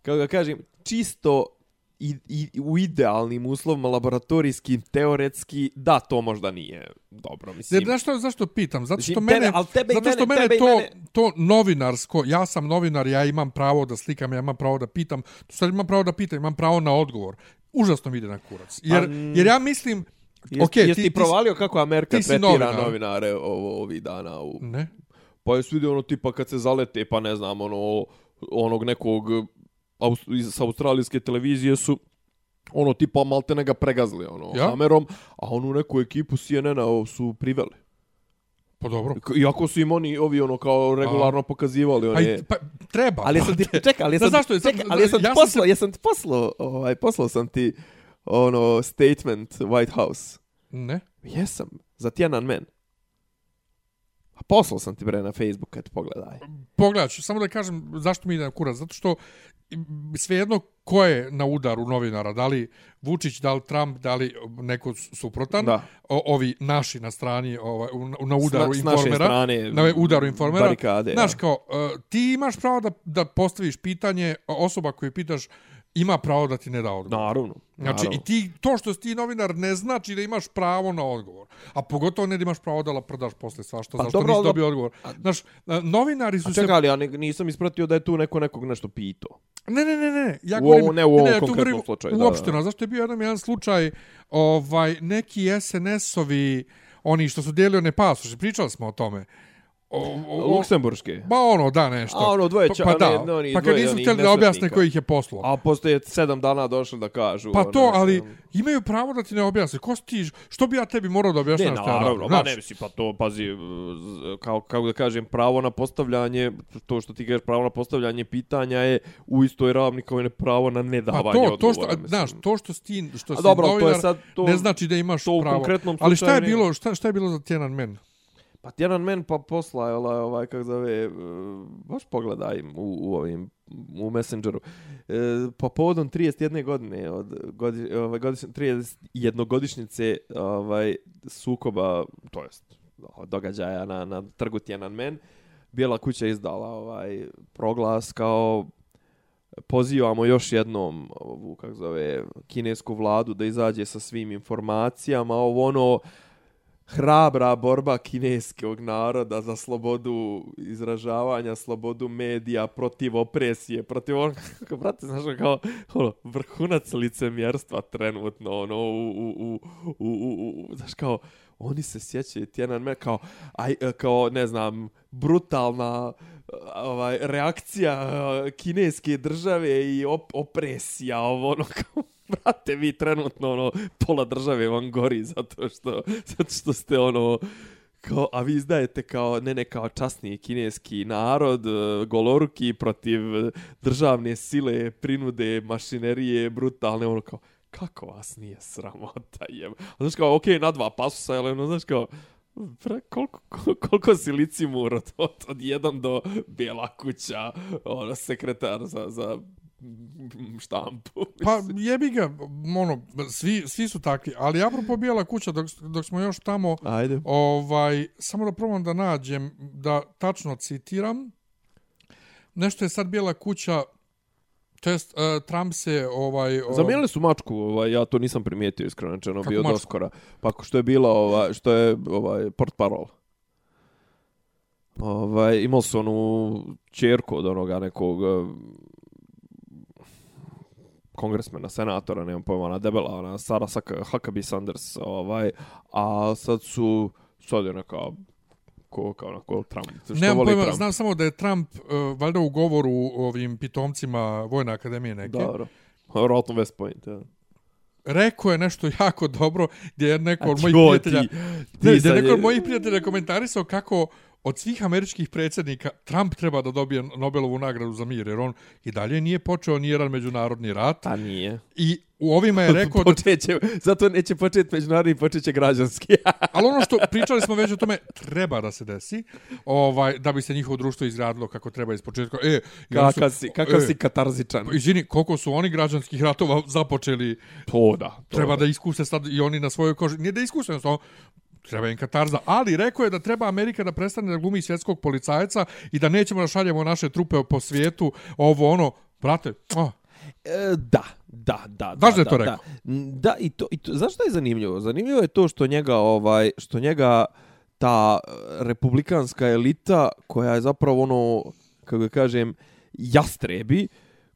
kako ga kažem, čisto i, i, u idealnim uslovima laboratorijskim, teoretski, da, to možda nije dobro. Mislim, Ne, znaš što, zašto pitam? Zato što mene, tebe- ali tebe zato što mene- mene, to, mene- to novinarsko, ja sam novinar, ja imam pravo da slikam, ja imam pravo da pitam, sad imam pravo da pitam, imam pravo na odgovor. Užasno mi ide na kurac. Jer, Pa, jer ja mislim, Jes, okej, jesi ti, ti, provalio kako Amerika ti tretira novinar. novinare ovo, ovih dana? U... Ne? Pa jesu vidio ono tipa kad se zalete, pa ne znam, ono, onog nekog iz australijske televizije su ono tipa malte ga pregazli ono Ja? kamerom, a onu neku ekipu CNN-a su priveli. Pa dobro. Iako su im oni ovi ono kao regularno pokazivali Pa, one... i- pa treba. Ali jesam ti, čekaj, ali Znaš zašto je? čekaj, ali ti ja sam poslao, se- jesam ti poslao, ovaj, poslao sam ti ono statement White House. Ne? Jesam, za Tiananmen. A poslao sam ti bre na Facebook, kad pogledaj. Pogledat ću, samo da kažem zašto mi ide na kurac. Zato što svejedno ko je na udaru novinara, da li Vučić, da li Trump, da li neko suprotan, Da. o, ovi naši na strani, ovaj, na udaru s, na, s informera, strane na udaru informera, barikade. Znaš, kao, uh, ti imaš pravo da, da postaviš pitanje, osoba koju pitaš ima pravo da ti ne da odgovor. Naravno. Znači, i ti, to što si ti novinar ne znači da imaš pravo na odgovor. A pogotovo ne da imaš pravo da prodaš posle svašta, Pa zašto dobro, nisi dobio odgovor. Znaš, a, novinari su A se... čekaj, ali ja ne- nisam ispratio da je tu neko nekog nešto pitao. Ne, ne, ne, ne. Ja U govorim, ovom- ne u ovom ja tu konkretnom govorim slučaju, da, da. Zašto je bio jedan, jedan slučaj, ovaj, neki SNS-ovi, oni što su dijelili one pasoše, pričali smo o tome, o, o, Luksemburške. Ba ono, da, nešto. A ono, dvoje pa, ča- pa, da, ne, oni pa kad dvoje nisu htjeli da objasne koji ih je poslao. A postoje sedam dana došli da kažu. Pa ono, to, ali ono. imaju pravo da ti ne objasne. Ko si ti, što bi ja tebi morao da Ne, objašnjam šta ja naravno, radim? ma ne misli, pa to, pazi, kao, kako da kažem, pravo na postavljanje, to što ti kažeš, pravo na postavljanje pitanja je u istoj ravni kao i ne pravo na Pa nedavanje to, to što, odgovora, mislim. znaš, to što si ti, što A si dobro, ali to je novinar, sad to- ne znači da imaš to u pravo. Ali šta je bilo, šta, šta je bilo za Tiananmen? Pa jedan men pa posla je ovaj, ovaj kako zove, e, baš pogledaj u, u ovim u Messengeru. E, po povodom 31 godine od godi, ovaj, godišnje, 31 godišnjice ovaj, sukoba, to jest događaja na, na trgu Tiananmen, Bijela kuća je izdala ovaj proglas kao pozivamo još jednom ovu, kako zove, kinesku vladu da izađe sa svim informacijama, ovo ono, hrabra borba kineskog naroda za slobodu izražavanja, slobodu medija, protiv opresije, protiv onog, kako, brate, znaš, kao, ono, vrhunac licemjerstva trenutno, ono, u, u, u, u, u, u, znaš, kao, oni se sjećaju Tiananmen kao, aj, e, kao, ne znam, brutalna ovaj reakcija e, kineske države i op opresija ovo ono kao brate vi trenutno ono pola države vam gori zato što zato što ste ono kao, a vi izdajete kao, ne ne kao časni kineski narod, e, goloruki protiv državne sile, prinude, mašinerije, brutalne, ono kao, kako vas nije sramota, jem. A znaš kao, okej, okay, na dva pasusa, ali ono, znaš kao, Bre, koliko, koliko si licimur od, od, od jedan do bijela kuća, ono, sekretar za, za štampu. Pa jebi ga, ono, svi, svi su takvi. Ali apropo Bijela kuća, dok, dok smo još tamo, Ajde. ovaj, samo da probam da nađem, da tačno citiram, nešto je sad Bijela kuća, to jest uh, Trump se ovaj... o- Zamijenili su mačku, ovaj, ja to nisam primijetio iskreno, Kako bio mačku? doskora. Pa što je bila, ovaj, što je ovaj, port parol. Ovaj, imali su onu čerku od onoga nekog eh, kongresmena, senatora, nemam pojma, ona debela, ona Sarah Saka- Huckabee Sanders, ovaj, a sad su, sad je neka ko, kao na ko Trump, što Nemam voli pojma, Trump. znam samo da je Trump uh, valjda u govoru ovim pitomcima Vojne akademije neke. Dobro. Vjerojatno West Point, ja. Rekao je nešto jako dobro gdje je neko od mojih prijatelja ti- ne, ti gdje je neko od mojih prijatelja komentarisao kako od svih američkih predsjednika Trump treba da dobije Nobelovu nagradu za mir jer on i dalje nije počeo ni jedan međunarodni rat A nije. i u ovima je rekao da Počeće, zato neće početi međunarodni, počeće građanski. Ali ono što pričali smo već o tome, treba da se desi, ovaj, da bi se njihovo društvo izgradilo kako treba iz početka. E, oni su- kakav si, kakav e, si katarzičan. pa Izvini, koliko su oni građanskih ratova započeli, To da. To treba da iskuse sad i oni na svojoj koži. Nije da iskuse, jednostavno, treba im katarza. Ali rekao je da treba Amerika da prestane da glumi svjetskog policajca i da nećemo da šaljemo naše trupe po svijetu, ovo ono, brate, oh, E, da, da, da. Znaš da je da, to da. rekao? N- Da, i to, i to, znaš šta je zanimljivo? Zanimljivo je to što njega, ovaj, što njega ta e, republikanska elita, koja je zapravo ono, kako ga kažem, jastrebi,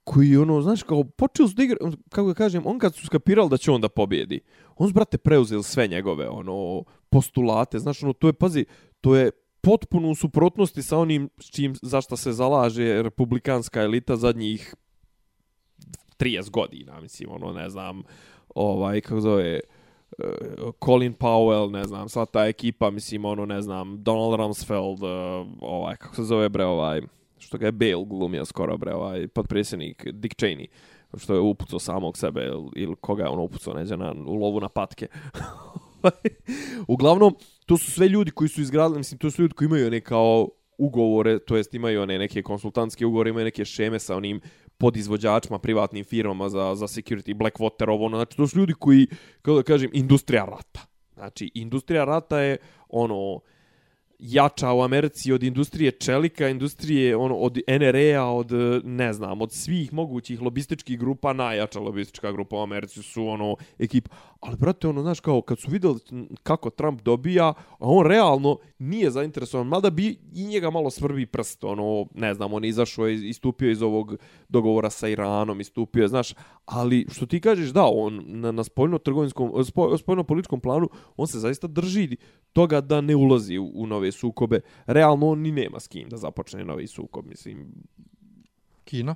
koji ono, znaš, kao počeo su da igra, kako ga kažem, on kad su skapirali da će on da pobjedi, on su, brate, preuzeli sve njegove, ono, postulate, znaš, ono, to je, pazi, to je potpuno u suprotnosti sa onim s čim, zašto se zalaže republikanska elita zadnjih 30 godina, mislim, ono, ne znam, ovaj, kako zove, eh, Colin Powell, ne znam, sva ta ekipa, mislim, ono, ne znam, Donald Rumsfeld, eh, ovaj, kako se zove, bre, ovaj, što ga je Bale glumio skoro, bre, ovaj, podpredsjednik Dick Cheney, što je upucao samog sebe, ili, ili koga je ono upucao, neđe, na, u lovu na patke. Ovaj. Uglavnom, to su sve ljudi koji su izgradili, mislim, to su ljudi koji imaju one kao ugovore, to jest imaju one neke konsultantske ugovore, imaju neke šeme sa onim podizvođačima, privatnim firmama za, za security, Blackwater, ovo, ono, znači to su ljudi koji, kako da kažem, industrija rata. Znači, industrija rata je, ono, jača u Americi od industrije čelika, industrije ono, od NRA, od, ne znam, od svih mogućih lobističkih grupa, najjača lobistička grupa u Americi su ono ekipa. Ali, brate, ono, znaš, kao, kad su videli kako Trump dobija, a on realno nije zainteresovan, mada bi i njega malo svrbi prst, ono, ne znam, on je izašao, je istupio iz ovog dogovora sa Iranom, istupio je, znaš, ali što ti kažeš, da, on na, na spoljno-trgovinskom, spoljno-političkom planu, on se zaista drži toga da ne ulazi u, u nove nove sukobe. Realno on ni nema s kim da započne novi sukob, mislim, Kina.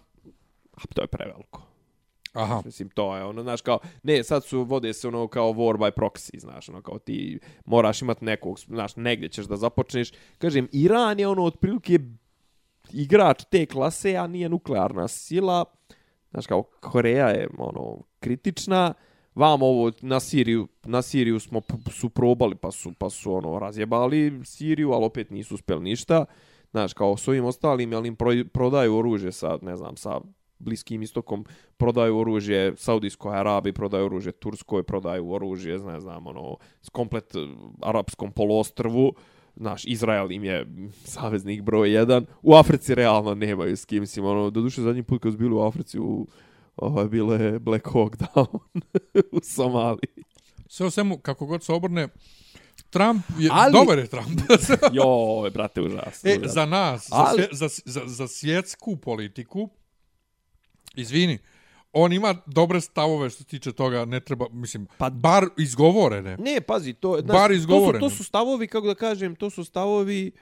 a to je preveliko. Aha. Mislim, to je ono, znaš, kao, ne, sad su, vode se ono kao war by proxy, znaš, ono, kao ti moraš imat nekog, znaš, negdje ćeš da započneš. Kažem, Iran je ono, otprilike, igrač te klase, a nije nuklearna sila. Znaš, kao, Koreja je, ono, kritična. Vam ovo, na Siriju, na Siriju smo, su probali, pa su, pa su, ono, razjebali Siriju, ali opet nisu uspjeli ništa. Znaš, kao s ovim ostalim, jel im pro- prodaju oružje sa, ne znam, sa Bliskim istokom prodaju oružje Saudijskoj Arabiji, prodaju oružje Turskoj, prodaju oružje, ne znam, ono, s komplet e, arapskom poluostrvu. Znaš, Izrael im je saveznik broj jedan. U Africi realno nemaju s kim, mislim, ono, doduše zadnji put kad su bili u Africi, u, ovo je bilo je Black Hawk Down u Somaliji. Sve o svemu, kako god se obrne, Trump je, Ali- dobar je Trump. Joj, brate, užasno. e, užasno. za nas, za, Ali- svje, za, za, za svjetsku politiku, izvini, on ima dobre stavove što se tiče toga, ne treba, mislim, Pa- bar izgovorene. Ne, pazi, to, znaš, Bar to, su, to su stavovi, kako da kažem, to su stavovi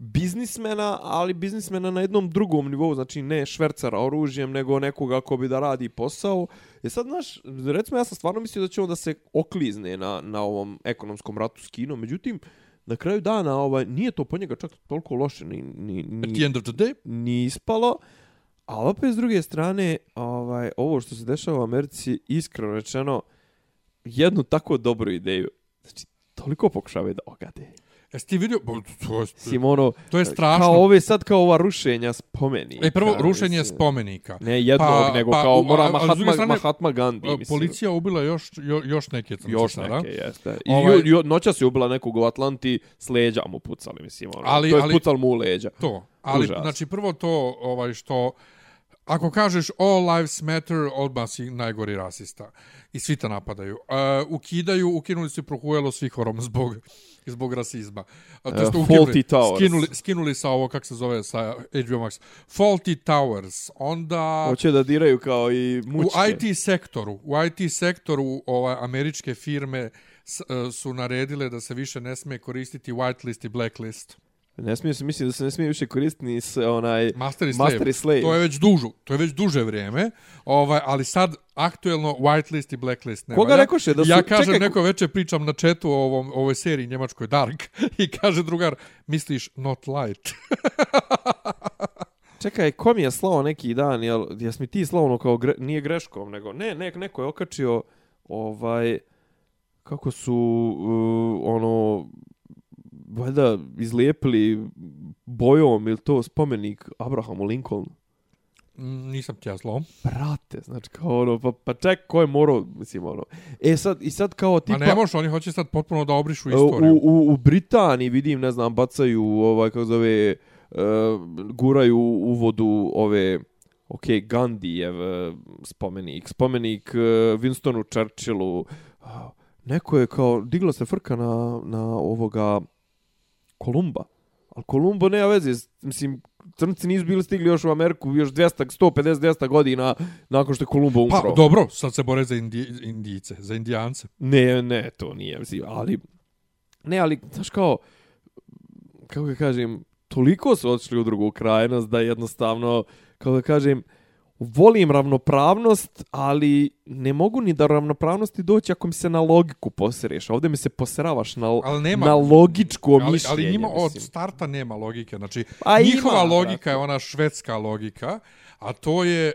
biznismena, ali biznismena na jednom drugom nivou, znači ne švercara oružjem, nego nekoga ko bi da radi posao. E sad, znaš, recimo ja sam stvarno mislio da će on da se oklizne na, na ovom ekonomskom ratu s Kinom, međutim, na kraju dana ovaj, nije to po njega čak toliko loše ni, ni, At the ni, end of the day, ni ispalo. Ali opet s druge strane, ovaj, ovo što se dešava u Americi, iskreno rečeno, jednu tako dobru ideju, znači, toliko pokušavaju da ogade. Jesi ti vidio, Bo, to je, Simono, to je strašno. kao ove sad kao ova rušenja spomenika. E, prvo, rušenje mislim. spomenika. Ne jednog, Pa- nego pa, kao u- mora a- Mahatma, strane, Mahatma Gandhi, mislim. Policija ubila još, jo, još neke crnce Još sada. neke, jeste. I Ovaj- jo, noćas je ubila nekog u Atlanti, s leđa mu pucali, mislim. Ono. Ali- to je ali- pucali mu u leđa. To. Ali, Užas. znači, prvo to, ovaj, što... Ako kažeš all lives matter, odmah si najgori rasista. I svi te napadaju. Uh, ukidaju, ukinuli su prohujelo svih horom zbog, zbog rasizma. Uh, E, Fawlty Towers. Skinuli, skinuli sa ovo, kako se zove, sa HBO Max. Faulty Towers. Onda... Hoće da diraju kao i mučke. U IT sektoru, u IT sektoru ovaj američke firme s, e, su naredile da se više ne smije koristiti whitelist i blacklist. Ne smije se, mislim da se ne smije više koristiti ni s onaj... Master i slave. Master i slave. To je već dužu, to je već duže vrijeme. Ovaj, ali sad aktuelno whitelist i blacklist ne Koga valja. rekoše da su- Ja kažem, čekaj, ko- neko veče pričam na četu o ovom, ovoj seriji njemačkoj Dark i kaže drugar, misliš not light. Čekaj, ko mi je slao neki dan, jel, jes mi ti slao ono kao, gre, nije greškom, nego, ne, ne, neko je okačio, ovaj, kako su, uh, ono, valjda izlijepili bojom ili to spomenik Abrahamu Lincolnu. Nisam ti ja zlo. Brate, znači kao ono, pa, pa ček, ko je morao, mislim ono. E sad, i sad kao Ma tipa... ne može, oni hoće sad potpuno da obrišu U, istoriju. u, u Britaniji vidim, ne znam, bacaju ovaj kako zove uh, guraju u vodu ove ok, Gandhijev uh, spomenik, spomenik uh, Winstonu Churchillu. Uh, neko je kao digla se frka na na ovoga Kolumba. Al Kolumbo nema veze, mislim crnci nisu bili stigli još u Ameriku još 200 150 200 godina nakon što je Kolumbo umro. Pa dobro, sad se bore za Indi, Indijice, za Indijance. Ne, ne, to nije, mislim, ali... Ne, ali, znaš kao, kako ga kažem, toliko su otišli u drugu krajnost da jednostavno, kako da kažem, volim ravnopravnost, ali ne mogu ni da ravnopravnosti doći ako mi se na logiku posereš. Ovdje mi se poseravaš na, Ali nema- na logičko Ali, mišljenje. ali njima od starta nema logike. Znači, A njihova ima, logika brate. je ona švedska logika, a to je e,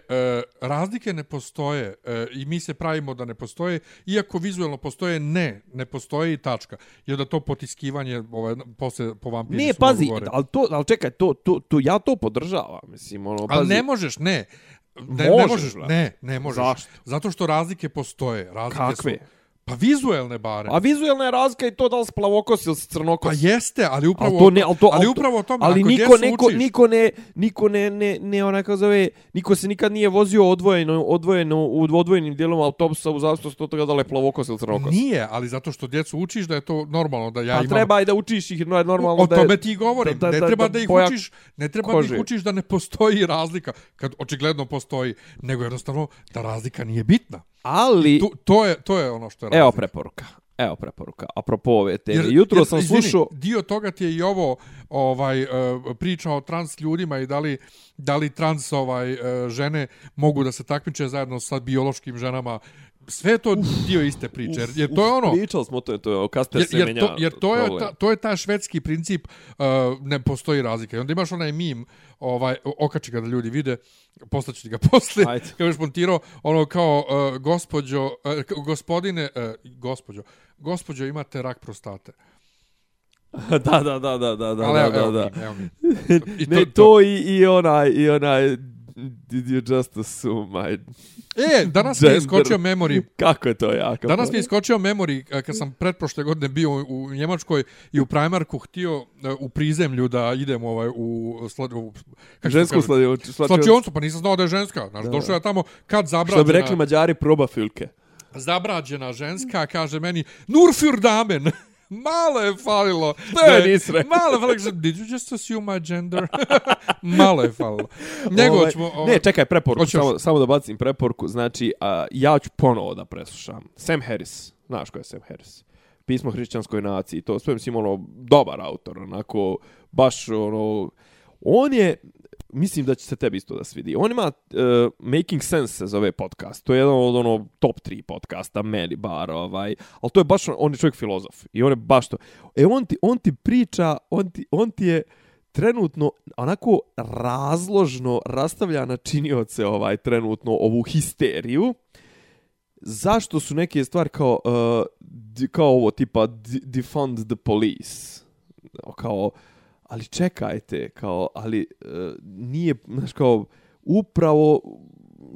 razlike ne postoje e, i mi se pravimo da ne postoje, iako vizuelno postoje, ne, ne postoje i tačka. I onda to potiskivanje ovaj, posle po vampiri Ne, pazi, gore. ali, to, ali čekaj, to, to, to, ja to podržavam, mislim, ono, pazi. Ali ne možeš, ne. Ne, ne Možeš, možeš, brate. ne, ne možeš. Zašto? Zato što razlike postoje. Razlike Kakve? Su, pa vizuelne bare. A vizuelna je razlika i to da li si plavokos ili si crnokos. Pa jeste, ali upravo to ne, ali to, ali ali upravo o ali ako niko, niko, učiš, niko ne, niko ne, ne, ne, onaj kako zove, niko se nikad nije vozio odvojeno, odvojeno u odvojenim dijelom autobusa u zavisnosti od toga da li je plavokos ili crnokos. Nije, ali zato što djecu učiš da je to normalno da ja Pa imam treba i da učiš ih, no je normalno o da je... tome ti govorim. da- da- ne da- treba da da, ih boja učiš, ne treba da kože. ih učiš da ne postoji razlika, kad očigledno postoji, nego jednostavno da razlika nije bitna. Ali, Tu, to je to je ono što je evo preporuka. Evo preporuka. Apropo ove teme. Jutro sam izvini, slušao... dio toga ti je i ovo ovaj uh, priča o trans ljudima i da li, da li trans ovaj uh, žene mogu da se takmiče zajedno sa biološkim ženama sve to uf, dio iste priče jer, jer to je ono pričali smo to to je kaster jer, se jer, menja to, jer to je ta, to je ta švedski princip uh, ne postoji razlika i onda imaš onaj mim ovaj okači ga da ljudi vide poslaću ti ga posle Ajde. kao je montirao ono kao uh, gospođo uh, gospodine uh, gospođo gospođo imate rak prostate da, da, da, da, da, da, Ali da, evo, da, evo da. mi, evo mi. I ne, to, i, i onaj, i onaj, did you just assume my E, danas mi je gender? iskočio memory. Kako je to jako? Danas mi je iskočio memory kad sam pretprošle godine bio u, Njemačkoj i u Primarku htio eh, u prizemlju da idem ovaj u, slad, u Žensku. Slačioncu, pa nisam znao da je ženska. Znaš, došao ja tamo kad Što bi zabrađena, rekli mađari, proba filke. zabrađena ženska, kaže meni, nur für Damen. Malo je falilo. Što je nisi rekao? Malo je falilo. Did you just assume my gender? Malo je falilo. Nego Ovaj, ćemo... ovaj- Ne, čekaj, preporuku, Hoćeš? samo, samo da bacim preporuku. Znači, a, ja ću ponovo da preslušam. Sam Harris, znaš ko je Sam Harris? Pismo hrišćanskoj naciji, to sve mislim, ono, dobar autor, onako, baš, ono, on je, mislim da će se tebi isto da svidi. On ima uh, Making Sense se zove podcast. To je jedan od ono top 3 podcasta, meni bar, ovaj. Al to je baš, on je čovjek filozof. I on je baš to. E, on ti, on ti priča, on ti, on ti je trenutno onako razložno rastavlja na činioce ovaj trenutno ovu histeriju zašto su neke stvari kao uh, di, kao ovo tipa defund the police kao ali čekajte kao ali e, nije znaš kao upravo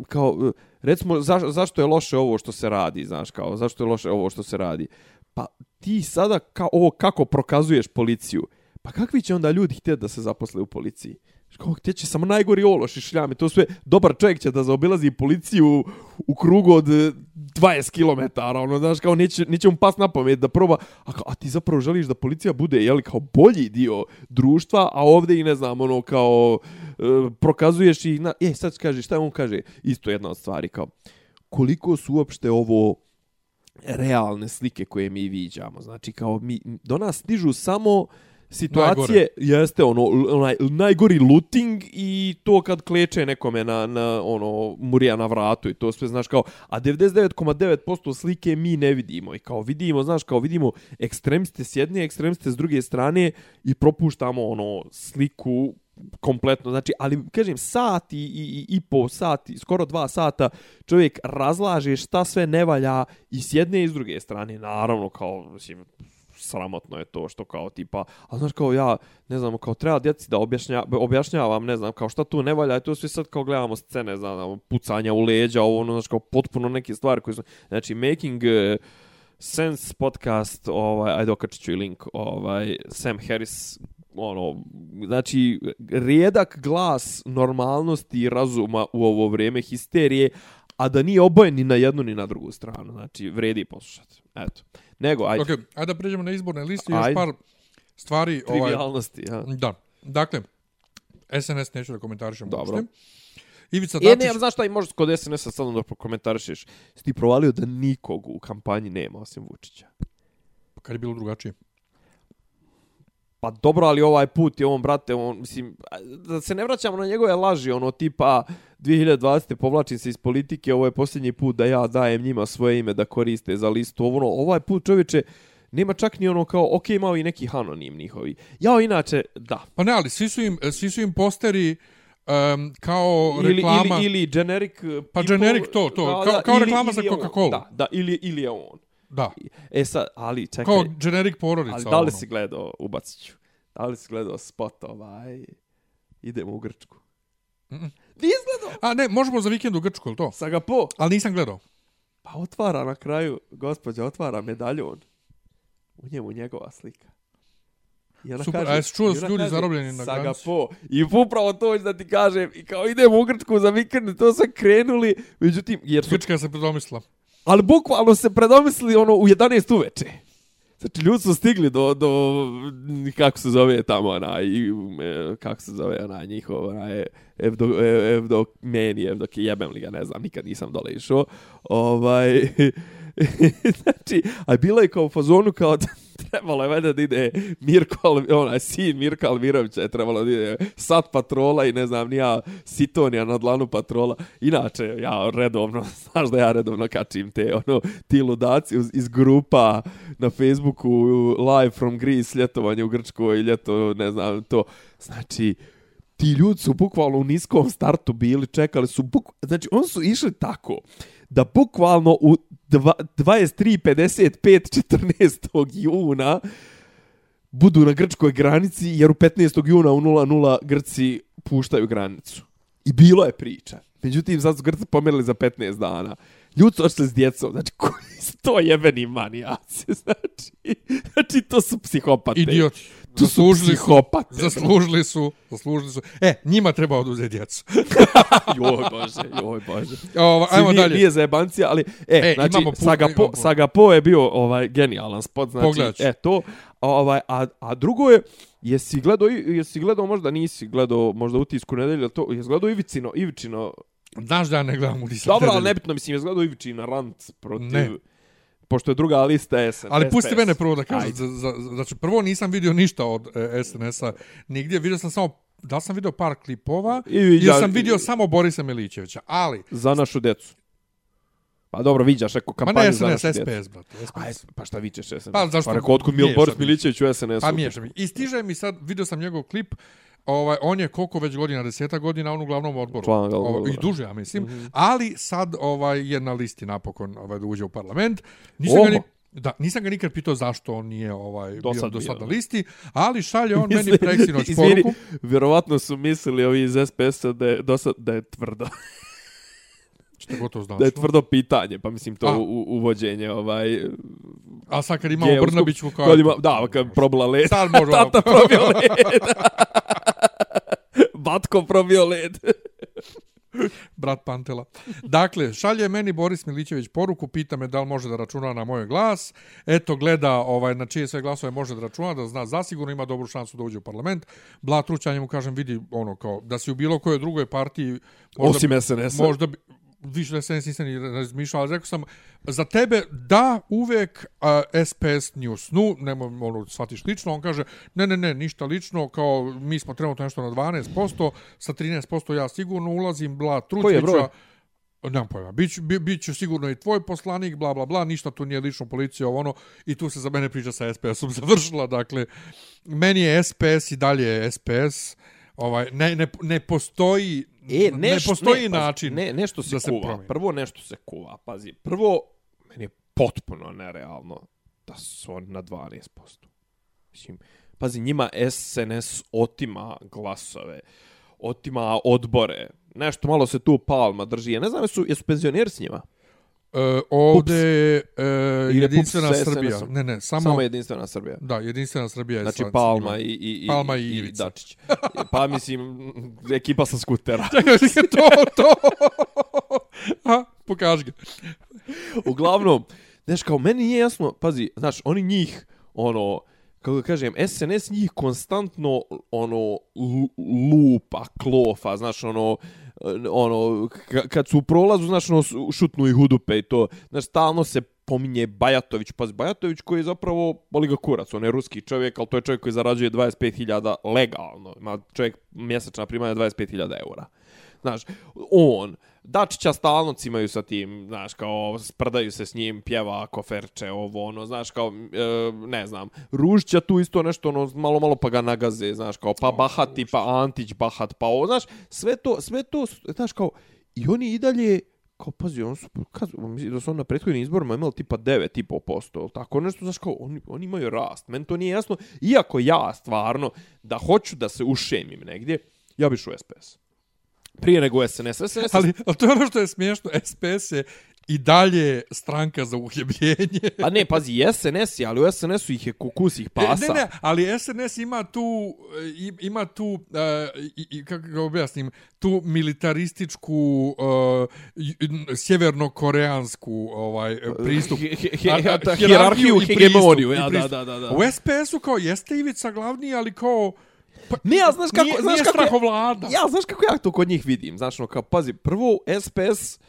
kao e, recimo zaš, zašto je loše ovo što se radi znaš kao zašto je loše ovo što se radi? Pa ti sada kao ovo kako prokazuješ policiju? Pa kakvi će onda ljudi htjeti da se zaposle u policiji? Kao gdje će samo najgori ološ i šljami, to sve, dobar čovjek će da zaobilazi policiju u krugu od eh, 20 km, ono, znaš, kao neće, neće mu pas na pamet da proba, a, kao, a ti zapravo želiš da policija bude, jeli, kao bolji dio društva, a ovdje i ne znam, ono, kao, e, prokazuješ i, na, je, sad kaže, šta on kaže, isto jedna od stvari, kao, koliko su uopšte ovo realne slike koje mi viđamo, znači, kao, mi, do nas stižu samo situacije Najgore. jeste ono onaj najgori looting i to kad kleče nekome na na ono murija na vratu i to sve znaš kao a 99,9% slike mi ne vidimo i kao vidimo znaš kao vidimo ekstremiste s jedne ekstremiste s druge strane i propuštamo ono sliku kompletno, znači, ali kažem, sat i, i, i po sati, skoro dva sata, čovjek razlaže šta sve ne valja i s jedne i s druge strane, naravno, kao, mislim, sramotno je to što kao tipa, a znaš kao ja, ne znam, kao treba djeci da objašnja, objašnjavam, ne znam, kao šta tu ne valja, i to sve sad kao gledamo scene, znam, ono, pucanja u leđa, ovo, ono, znaš, kao potpuno neke stvari koje su, znači, making uh, sense podcast, ovaj, ajde okačit ću i link, ovaj, Sam Harris, ono, znači, rijedak glas normalnosti i razuma u ovo vrijeme histerije, a da nije obojen ni na jednu ni na drugu stranu. Znači, vredi poslušati. Eto. Nego, ajde. Ok, ajde da pređemo na izborne liste, još Ajde. par stvari. Ovaj, Trivialnosti, ja. da, dakle, SNS neću da komentarišem Dobro. uopšte. Ivica E, Dačić, ne, znaš šta i možeš kod SNS-a sad da prokomentarišeš. Si ti provalio da nikog u kampanji nema osim Vučića. kad je bilo drugačije. Pa dobro, ali ovaj put je on, brate, on, mislim, da se ne vraćamo na njegove laži, ono, tipa, 2020. povlačim se iz politike, ovo je posljednji put da ja dajem njima svoje ime da koriste za listu, ono, ovaj put, čovječe, nema čak ni ono kao, ok, imao i neki anonim njihovi. Ja, inače, da. Pa ne, ali svi su im, svi su im posteri um, kao Ili, reklama. ili, ili generic... Pa generic to, to, kao- kao reklama za je on. Coca-Cola. Da, da, ili, ili je on. Da, E sad, ali čekaj, kao generic porodica. ali da li ono. si gledao, ubacit ću, da li si gledao spot ovaj, idemo u Grčku? Mm -mm. Nisi gledao? A ne, možemo za vikend u Grčku, ili to? Saga po. Ali nisam gledao. Pa otvara na kraju, gospođa otvara medaljon. U njemu njegova slika. I ona Super, a jesi čuo da su ljudi kaže, zarobljeni na granici? po. I upravo to da ti kažem. I kao idemo u Grčku za vikend, to sve krenuli. Međutim, jer su Grčka se predomislila. Ali bukvalno se predomislili ono u 11 uveče. Znači, ljudi su stigli do, do kako se zove tamo, onaj, i, e, kako se zove, onaj, njihov, onaj, e, evdo, evdo, meni, evdo, jebem li ga, ne znam, nikad nisam dole išao. Ovaj, znači, a bila je kao u fazonu kao da trebalo je valjda da ide Mirko, ona, onaj sin Mirka Almirovića je trebalo da ide sat patrola i ne znam, nija Sitonija na dlanu patrola. Inače, ja redovno, znaš da ja redovno kačim te ono, ti ludaci iz, iz grupa na Facebooku live from Greece, ljetovanje u Grčkoj, ljeto, ne znam, to. Znači, ti ljudi su bukvalno u niskom startu bili, čekali su, buk... znači oni su išli tako, da bukvalno u 23.55 14. juna budu na grčkoj granici, jer u 15. juna u 00 Grci puštaju granicu. I bilo je priča. Međutim, sad su Grci pomerili za 15 dana. Ljudi su ošli s djecom, znači koji su to jebeni manijaci, znači, znači to su psihopate. Idioti. Zaslužili su, zaslužili su, zaslužili su. E, njima treba oduzeti djecu. joj bože, joj bože. Ovo, Ajmo nije, dalje. Nije za jebancija, ali e, E, znači imamo Sagapo, imamo- Sagapo je bio ovaj genijalan spot, znači Pogledat ću. e to, ovaj a, a drugo je jesi gledao jesi gledao možda nisi gledao možda utisku nedelje to jesi gledao Ivicino Ivičino Znaš da ja ne gledam u Disney. dobro ali nebitno mislim jesi gledao Ivičina rant protiv Ne. Pošto je druga lista SM, Ali pusti mene prvo da kažem. Za, za, znači, prvo nisam vidio ništa od e, SNS-a nigdje. Vidio sam samo, da sam vidio par klipova, I- ili ja- sam vidio samo Borisa Milićevića. Ali, za našu decu pa dobro viđaš neku ma kampanju ne za SNS, našu djecu SPS, brate. Aj, SPS. pa šta vičeš SNS? Pa zašto? Pa rekao, otkud Mil, Miješam Boris mi. Milićević u SNS-u? Pa miješam mi. I stiže mi sad, vidio sam njegov klip, ovaj, on je koliko već godina, deseta godina, on u glavnom odboru. Glavnog Ovaj, I odbora. duže, ja mislim. Mm -hmm. Ali sad ovaj, je na listi napokon ovaj, da uđe u parlament. Nisam ga, ni, da, nisam ga nikad pitao zašto on nije ovaj, Do bio sad do sad bio. na listi, ali šalje on meni Misli- preksinoć izvini, poruku. Vjerovatno su mislili ovi iz SPS-a da je, dosad, da je tvrdo. Što gotovo znaš. Da je tvrdo pitanje, pa mislim to A. u, uvođenje ovaj... A sad kad imamo gejevskog- Brnabiću kao... kad ima, da, kad probila led. Sad može Tata probio led. Batko probio led. brat Pantela. Dakle, šalje meni Boris Milićević poruku, pita me da li može da računa na moj glas. Eto, gleda ovaj, na čije sve glasove može da računa, da zna zasigurno ima dobru šansu da uđe u parlament. Bla Trućanje mu kažem, vidi ono kao, da si u bilo kojoj drugoj partiji... Možda, Osim SNS-a. Možda bi, više da se nisam ni razmišljao, ali rekao sam, za tebe da uvek a, SPS News. Nu, nemoj ono, shvatiš lično, on kaže, ne, ne, ne, ništa lično, kao mi smo trenutno nešto na 12%, sa 13% ja sigurno ulazim, bla, Koji je broj? Nemam pojma. Bić, bi, bit ću sigurno i tvoj poslanik, bla, bla, bla, ništa tu nije lično policija, ovo ono, i tu se za mene priča sa SPS-om završila, dakle, meni je SPS i dalje je SPS, ovaj, ne, ne, ne postoji, E, ne neš, postoji ne, način Ne, nešto se da se kuva. promijeni. Prvo nešto se kuva. Pazi, prvo, meni je potpuno nerealno da su oni na 12%. Mislim, pazi, njima SNS otima glasove, otima odbore. Nešto malo se tu palma drži. Ja ne znam, jesu, jesu penzioneri s njima? E, ovde je e, Ili jedinstvena PUPS Srbija. SNS-om? Ne, ne, samo, Samo jedinstvena Srbija. da, jedinstvena Srbija je Znači sa Palma i, i, i, Palma i Ivica. Dačić. Pa mislim, ekipa sa skutera. Čekaj, to, to. A, pokaži ga. Uglavnom, znaš, kao meni nije jasno, pazi, znaš, oni njih, ono, kako da kažem, SNS njih konstantno, ono, lu- lupa, klofa, znaš, ono, ono, kad su u prolazu, znaš, ono, šutnu ih udupe i to, znaš, stalno se pominje Bajatović, Pa Bajatović koji je zapravo, boli ga kurac, on je ruski čovjek, ali to je čovjek koji zarađuje 25.000 legalno, ima čovjek mjesečna primanja 25.000 eura. Znaš, on, Dačića stalno cimaju sa tim, znaš, kao sprdaju se s njim, pjeva koferče, ovo, ono, znaš, kao, e, ne znam, Ružića tu isto nešto, ono, malo, malo pa ga nagaze, znaš, kao, pa Bahati, pa Antić, Bahat, pa ovo, znaš, sve to, sve to, znaš, kao, i oni i dalje, kao, pazi, on su, kad, mislim da su on na prethodnim izborima imali tipa 9,5%, ili tako nešto, znaš, kao, oni, oni imaju rast, meni to nije jasno, iako ja stvarno, da hoću da se ušemim negdje, ja bi šao SPS. Prije nego SNS. SNS Ali, ali to je ono što je smiješno, SPS je i dalje stranka za uhljebljenje. A ne, pazi, SNS je, ali u SNS-u ih je kukusih pasa. Ne, ne, ali SNS ima tu, e, i- ima tu, uh, i, i, kako ga objasnim, tu militarističku, uh, sjevernokoreansku ovaj, pristup. I hegemoniju, ja, da, da, da, da. U SPS-u kao jeste Ivica glavni, ali kao... Pa, Ne, ja znaš kako, nije, znaš nije kako ja- strahovlada. Ja, znaš kako ja to kod njih vidim? Znaš, no, kao, pazi, prvo, SPS,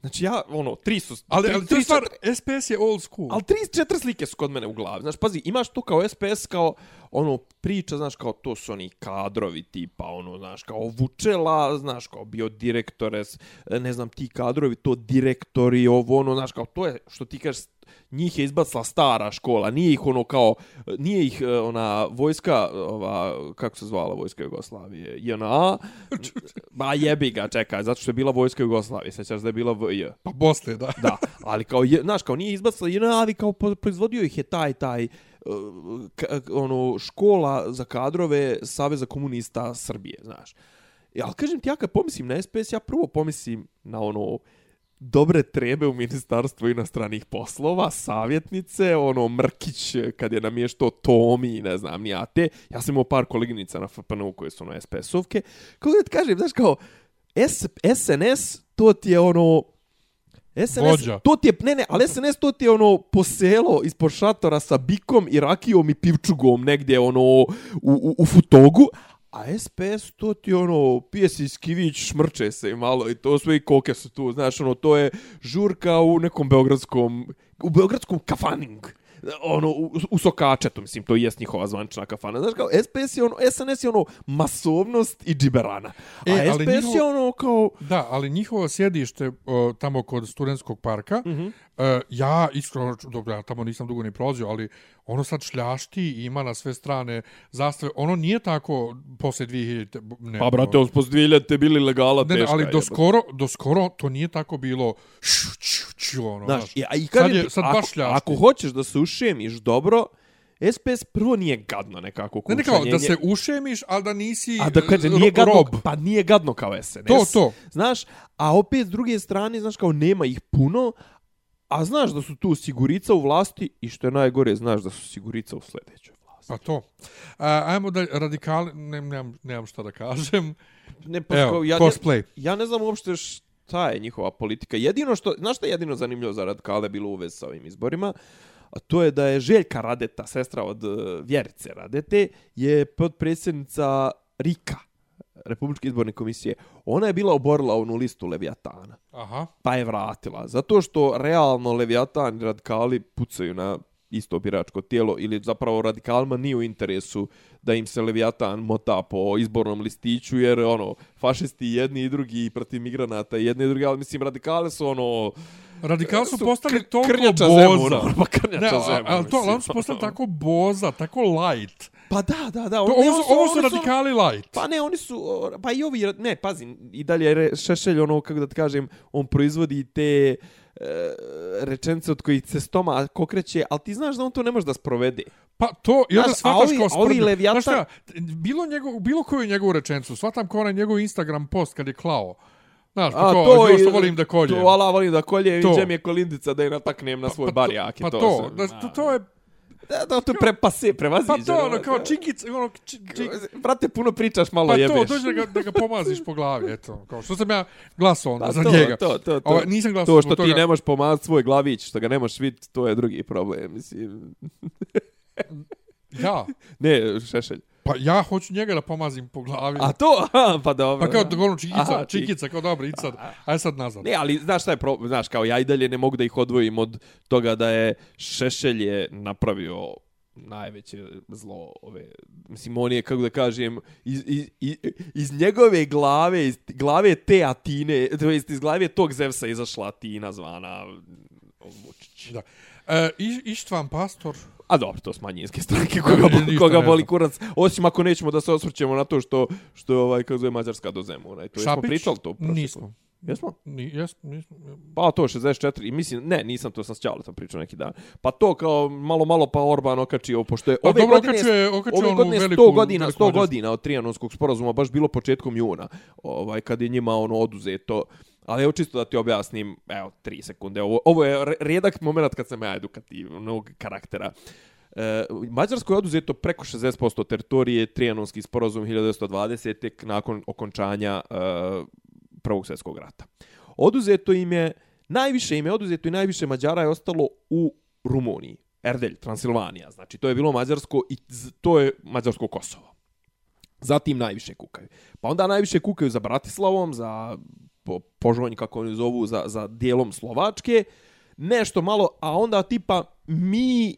Znači ja, ono, tri su... Ali, tri, ali to tri, stvar, četiri- SPS je old school. Ali tri, četiri slike su kod mene u glavi. Znaš, pazi, imaš tu kao SPS, kao ono priča, znaš, kao to su oni kadrovi tipa, ono, znaš, kao Vučela, znaš, kao bio direktore, s- ne znam, ti kadrovi, to direktori, ovo, ono, znaš, kao to je, što ti kažeš, njih je izbacila stara škola, nije ih ono kao, nije ih e, ona vojska, ova, kako se zvala vojska Jugoslavije, JNA, ba jebi ga, čekaj, zato što je bila vojska Jugoslavije, sećaš da je bila VJ. Pa Bosne, da. Da, ali kao, je, znaš, kao nije izbacila jedna, ali kao proizvodio ih je taj, taj, uh, ka, ono, škola za kadrove Saveza komunista Srbije, znaš. Ali kažem ti, ja kad pomislim na SPS, ja prvo pomislim na ono, dobre trebe u ministarstvu inostranih poslova, savjetnice, ono Mrkić kad je namještao Tomi, ne znam, ni te. Ja sam imao par koleginica na FPN-u koje su ono SPS-ovke. Kako da ti kažem, znaš kao, S, SNS, to ti je ono, SNS, Vođa. to ti je, ne, ne, ali SNS to ti je ono poselo ispod šatora sa bikom i rakijom i pivčugom negdje ono u, u, u futogu, a SPS to ti ono, pije si šmrče se i malo i to sve i koke su tu, znaš, ono, to je žurka u nekom beogradskom, u beogradskom kafaning ono, u, u Sokačetu, mislim, to jest njihova zvančna kafana. Znaš, kao, SPS je ono, SNS je ono masovnost i džiberana. A E, SPS njihovo- je ono kao, Da, ali njihovo sjedište o, tamo kod studentskog parka, mm. -hmm. E, ja iskreno, dobro, ja tamo nisam dugo ni prolazio, ali ono sad šljašti i ima na sve strane zastave. Ono nije tako posle 2000... Ne, pa brate, on posle 2000 bili legala ne, ne, teška. ali do skoro, do skoro to nije tako bilo šu, ču, ču, ono, Znaš, znaš. i, a i sad je, sad ako, baš šljašti. ako hoćeš da se ušemiš dobro, SPS prvo nije gadno nekako ne, ne kao da se ušemiš, ali da nisi A da kaže, ro- nije gadno, rob. pa nije gadno kao SNS. To, to. Znaš, a opet s druge strane, znaš, kao nema ih puno, a znaš da su tu sigurica u vlasti i što je najgore, znaš da su sigurica u sljedećoj vlasti. Pa to. A, ajmo da radikali, ne, nemam, nemam šta da kažem. Ne, pa, Evo, ja, cosplay. Ne, ja ne znam uopšte šta je njihova politika. Jedino što, znaš šta je jedino zanimljivo za radikale bilo u vezi sa ovim izborima? A to je da je Željka Radeta, sestra od uh, Vjerice Radete, je podpredsjednica RIKA, Republičke izborne komisije. Ona je bila oborila onu listu Leviatana. Aha. Pa je vratila. Zato što realno Leviatan i radikali pucaju na isto biračko tijelo ili zapravo radikalima nije u interesu da im se Leviatan mota po izbornom listiću jer ono fašisti jedni i drugi protiv migranata jedni i drugi ali mislim radikale su ono Radikali su su postali toliko boza. Zemuna, pa krnjača Ne, a- Zemuna, ali to, ali oni su postali tako boza, tako light. Pa da da da To, oni- ovo, ne, su, ovo su oni radikali light. Pa ne, oni su, pa i ovi, ne, pazi, i dalje je Šešelj, ono, kako da ti kažem, on proizvodi te e, rečence od kojih se stoma kokreće, ali ti znaš da on to ne može da sprovede. Pa to, i onda Znaš, shvataš kao ovi. Leviatan- Znaš šta, bilo, njegov, bilo koju njegovu rečencu, shvatam kao onaj njegov Instagram post kad je klao. Znaš, pa to, to i- što volim da koljem. To, ala, volim da koljem, To. to. mi je kolindica da je nataknem na svoj pa, barijak i pa to. to, se- da, to, to je, Da, da, to je prepase, prevaziđeno. pa to, ono, kao čikic, ono, či, čik, Brate, puno pričaš, malo pa to, jebeš. dođe da ga, da ga pomaziš po glavi, eto. Kao, što sam ja glasao onda Pa za to, njega. To, to, to. Ovo, nisam glasao to što ti toga. ne možeš pomazati svoj glavić, što ga ne možeš vidjeti, to je drugi problem, mislim. Ja, Ne, šešelj. Pa ja hoću njega da pomazim po glavi. A to, aha, pa dobro. pa kao da. ono čikica, Aha, čik- čikica, kao dobro, idi sad. Ajde sad nazad. Ne, ali znaš šta je problem, znaš, kao ja i dalje ne mogu da ih odvojim od toga da je Šešelj je napravio najveće zlo ove mislim on je kako da kažem iz, iz, iz, iz njegove glave iz glave te Atine to jest iz glave tog Zevsa izašla Atina zvana Vučić. Da. E, Iš, Ištvan Pastor, A dobro, to su manjinske stranke koga, koga boli kurac. Osim ako nećemo da se osvrćemo na to što što je ovaj kako zove Mađarska do Zemuna. I to jesmo Šapić, pričali to. prošli nismo. Jesmo? Ni, jes, nismo. Pa to 64 i mislim ne, nisam to sam s Ćaletom pričao neki dan. Pa to kao malo malo pa Orban okačio pošto je Pa ove dobro, godine okačio okačio ove godine 100 veliku- godina, veliku 100 Mađarsku. godina od Trianonskog sporazuma baš bilo početkom juna. Ovaj kad je njima ono oduzeto Ali evo čisto da ti objasnim, evo, tri sekunde. Ovo, ovo je redak rijedak moment kad sam ja edukativnog karaktera. E, Mađarskoj je oduzeto preko 60% teritorije, Trianonski sporazum 1920. tek nakon okončanja e, Prvog svjetskog rata. Oduzeto im je, najviše im je oduzeto i najviše Mađara je ostalo u Rumuniji. Erdelj, Transilvanija. Znači, to je bilo Mađarsko i to je Mađarsko Kosovo. Zatim najviše kukaju. Pa onda najviše kukaju za Bratislavom, za po, kako oni zovu, za, za dijelom Slovačke. Nešto malo, a onda tipa mi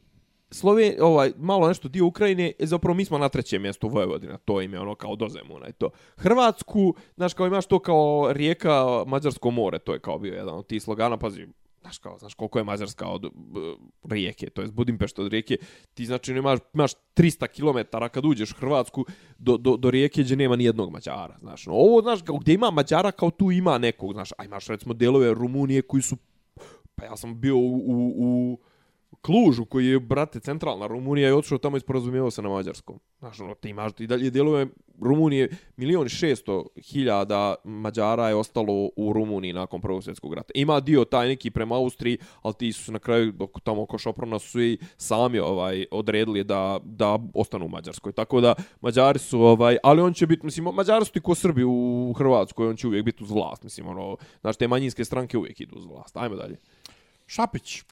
Sloven, ovaj, malo nešto dio Ukrajine, zapravo mi smo na trećem mjestu Vojvodina, to im je ono kao do Zemuna i to. Hrvatsku, znaš, kao imaš to kao rijeka Mađarsko more, to je kao bio jedan od tih slogana, pazi, znaš kao, znaš koliko je Mađarska od uh, rijeke, to je Budimpešta od rijeke, ti znači imaš, imaš 300 km kad uđeš u Hrvatsku do, do, do rijeke gdje nema ni jednog Mađara, znaš, no, ovo, znaš, kao, gdje ima Mađara, kao tu ima nekog, znaš, a imaš recimo delove Rumunije koji su, pa ja sam bio u, u, u Klužu, koji je, brate, centralna Rumunija i otišao tamo i sporazumijevao se na mađarskom. Znaš, ono, ti imaš i dalje djeluje Rumunije, milion šesto hiljada Mađara je ostalo u Rumuniji nakon Prvog svjetskog rata. Ima dio taj neki prema Austriji, ali ti su na kraju, dok tamo oko Šoprona su i sami ovaj, odredili da, da ostanu u Mađarskoj. Tako da, Mađari su, ovaj, ali on će biti, mislim, Mađari su ti ko Srbi u Hrvatskoj, on će uvijek biti uz vlast, mislim, ono, znaš, te manjinske stranke uvijek idu uz vlast. Ajmo dalje. Šapić.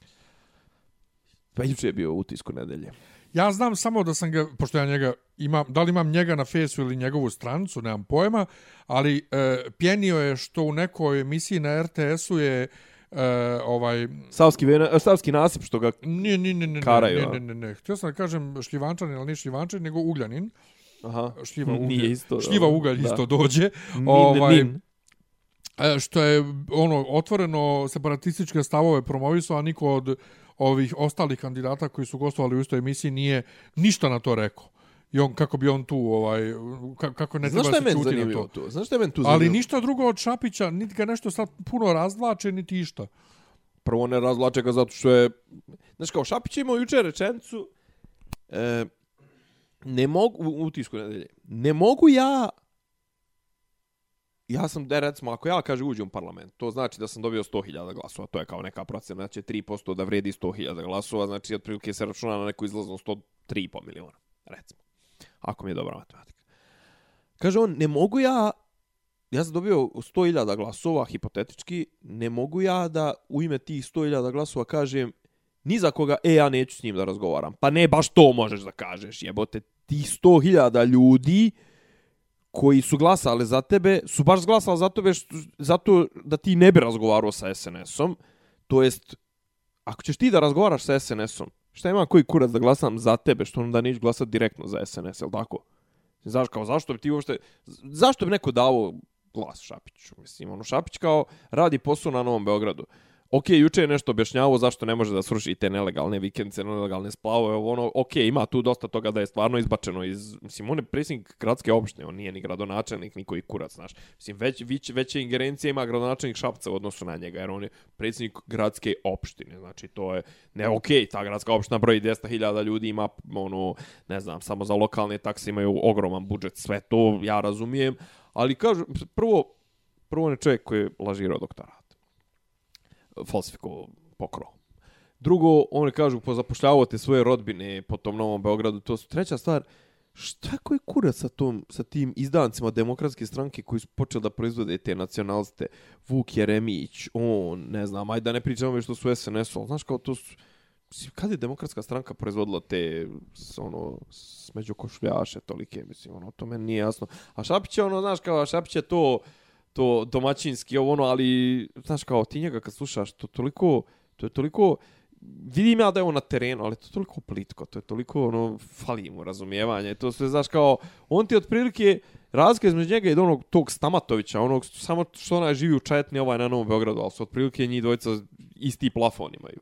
Pa juče je bio utisku nedelje. Ja znam samo da sam ga, pošto ja njega imam, da li imam njega na fesu ili njegovu strancu, nemam pojma, ali e, pjenio je što u nekoj emisiji na RTS-u je e, ovaj... Savski, vena, e, savski nasip što ga nije, nije, nije, nije, karaju. Ne, ne, ne, ne. Htio sam da kažem šljivančan, ali nije šljivančan, nego ugljanin. Aha, šljiva ugalj, nije isto. Šljiva ugalj da. isto dođe. Nin, ovaj, nin. e, što je ono otvoreno separatističke stavove promovisao, a niko od ovih ostalih kandidata koji su gostovali u istoj emisiji nije ništa na to rekao. I on, kako bi on tu, ovaj, ka- kako ne Znaš treba se čuti na to. tu? Znaš šta je meni tu zanimljivo? Ali ništa drugo od Šapića, niti ga nešto sad puno razvlače, niti išta. Prvo ne razvlače ga zato što je... Znaš kao, Šapić je imao juče rečenicu... E, ne mogu... U, u tisku nedelje. Ne mogu ja... Ja sam, da recimo, ako ja kaže uđem u parlament, to znači da sam dobio 100.000 glasova. To je kao neka procena, znači 3% da vredi 100.000 glasova, znači otprilike se računa na neku izlaznu 103,5 miliona, recimo. Ako mi je dobra matematika. Kaže on, ne mogu ja ja sam dobio 100.000 glasova, hipotetički, ne mogu ja da u ime tih 100.000 glasova kažem ni za koga, e, ja neću s njim da razgovaram. Pa ne, baš to možeš da kažeš, jebote. Ti 100.000 ljudi koji su glasali za tebe, su baš glasali za tebe što, zato da ti ne bi razgovarao sa SNS-om. To jest, ako ćeš ti da razgovaraš sa SNS-om, šta ima koji kurac da glasam za tebe, što onda neću glasati direktno za SNS, jel tako? Znaš, kao, zašto bi ti uopšte... Zašto bi neko dao glas Šapiću? Mislim, ono, Šapić kao radi posao na Novom Beogradu. Ok, juče je nešto objašnjavao zašto ne može da sruši te nelegalne vikendice, nelegalne splavove, ono, ok, ima tu dosta toga da je stvarno izbačeno iz, mislim, on je predsjednik gradske opštine, on nije ni gradonačelnik, ni koji kurac, znaš. Mislim, već, već, veće ingerencije ima gradonačelnik Šapca u odnosu na njega, jer on je predsjednik gradske opštine, znači, to je, ne, ok, ta gradska opština broji 200.000 ljudi, ima, ono, ne znam, samo za lokalne takse imaju ogroman budžet, sve to ja razumijem, ali kažu, prvo, prvo on je čovjek koji je lažirao doktora falsifikovao pokro. Drugo, oni kažu, pozapošljavate svoje rodbine po tom Novom Beogradu. To su treća stvar. Šta koji kurac sa, tom, sa tim izdancima demokratske stranke koji su počeli da proizvode te nacionaliste? Vuk Jeremić, on, ne znam, ajde da ne pričamo što su SNS-u, znaš kao to su... Kad je demokratska stranka proizvodila te, ono, smeđu košljaše tolike, mislim, ono, to meni nije jasno. A Šapić je, ono, znaš, kao, Šapić je to, to domaćinski ovo ono, ali znaš kao ti njega kad slušaš, to toliko, to je toliko, vidim ja da je on na terenu, ali to je toliko plitko, to je toliko, ono, fali mu razumijevanje, to sve, znaš, kao, on ti otprilike, razlika između njega i do onog tog Stamatovića, onog, samo što onaj živi u Četni, ovaj na Novom Beogradu, ali su otprilike njih dvojica isti plafon imaju.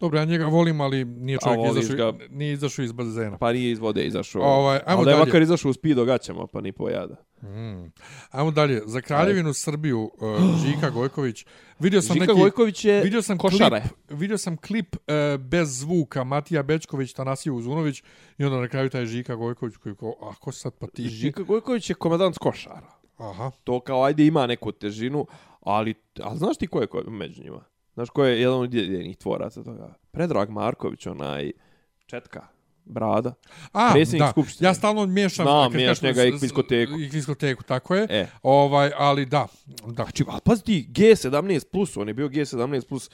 Dobro, ja njega volim, ali nije A čovjek izašao, ga. nije izašao iz bazena. Pa nije iz vode izašao. Ovaj, ajmo je dalje. makar izašao u speedo gaćama, pa ni pojada. Mm. Ajmo dalje. Za Kraljevinu Srbiju, uh, Žika Gojković. Vidio sam Žika neki... Gojković je vidio sam košare. klip, vidio sam klip uh, bez zvuka Matija Bečković, Tanasije Uzunović i onda na kraju taj Žika Gojković koji ko, a ko sad pa ti? Žika Gojković je komandant košara. Aha. to kao ajde ima neku težinu, ali, ali znaš ti ko je, ko među njima? Znaš ko je jedan od jedinih tvoraca toga? Predrag Marković, onaj četka, Brada. A, Predsjednik da. Skupštine. Ja stalno miješam... Miješa kažemo njega i kviskoteku. I kviskoteku, tako je. E. Ovaj, ali da. da. Znači, a pazi ti, G17+, plus, on je bio G17+, plus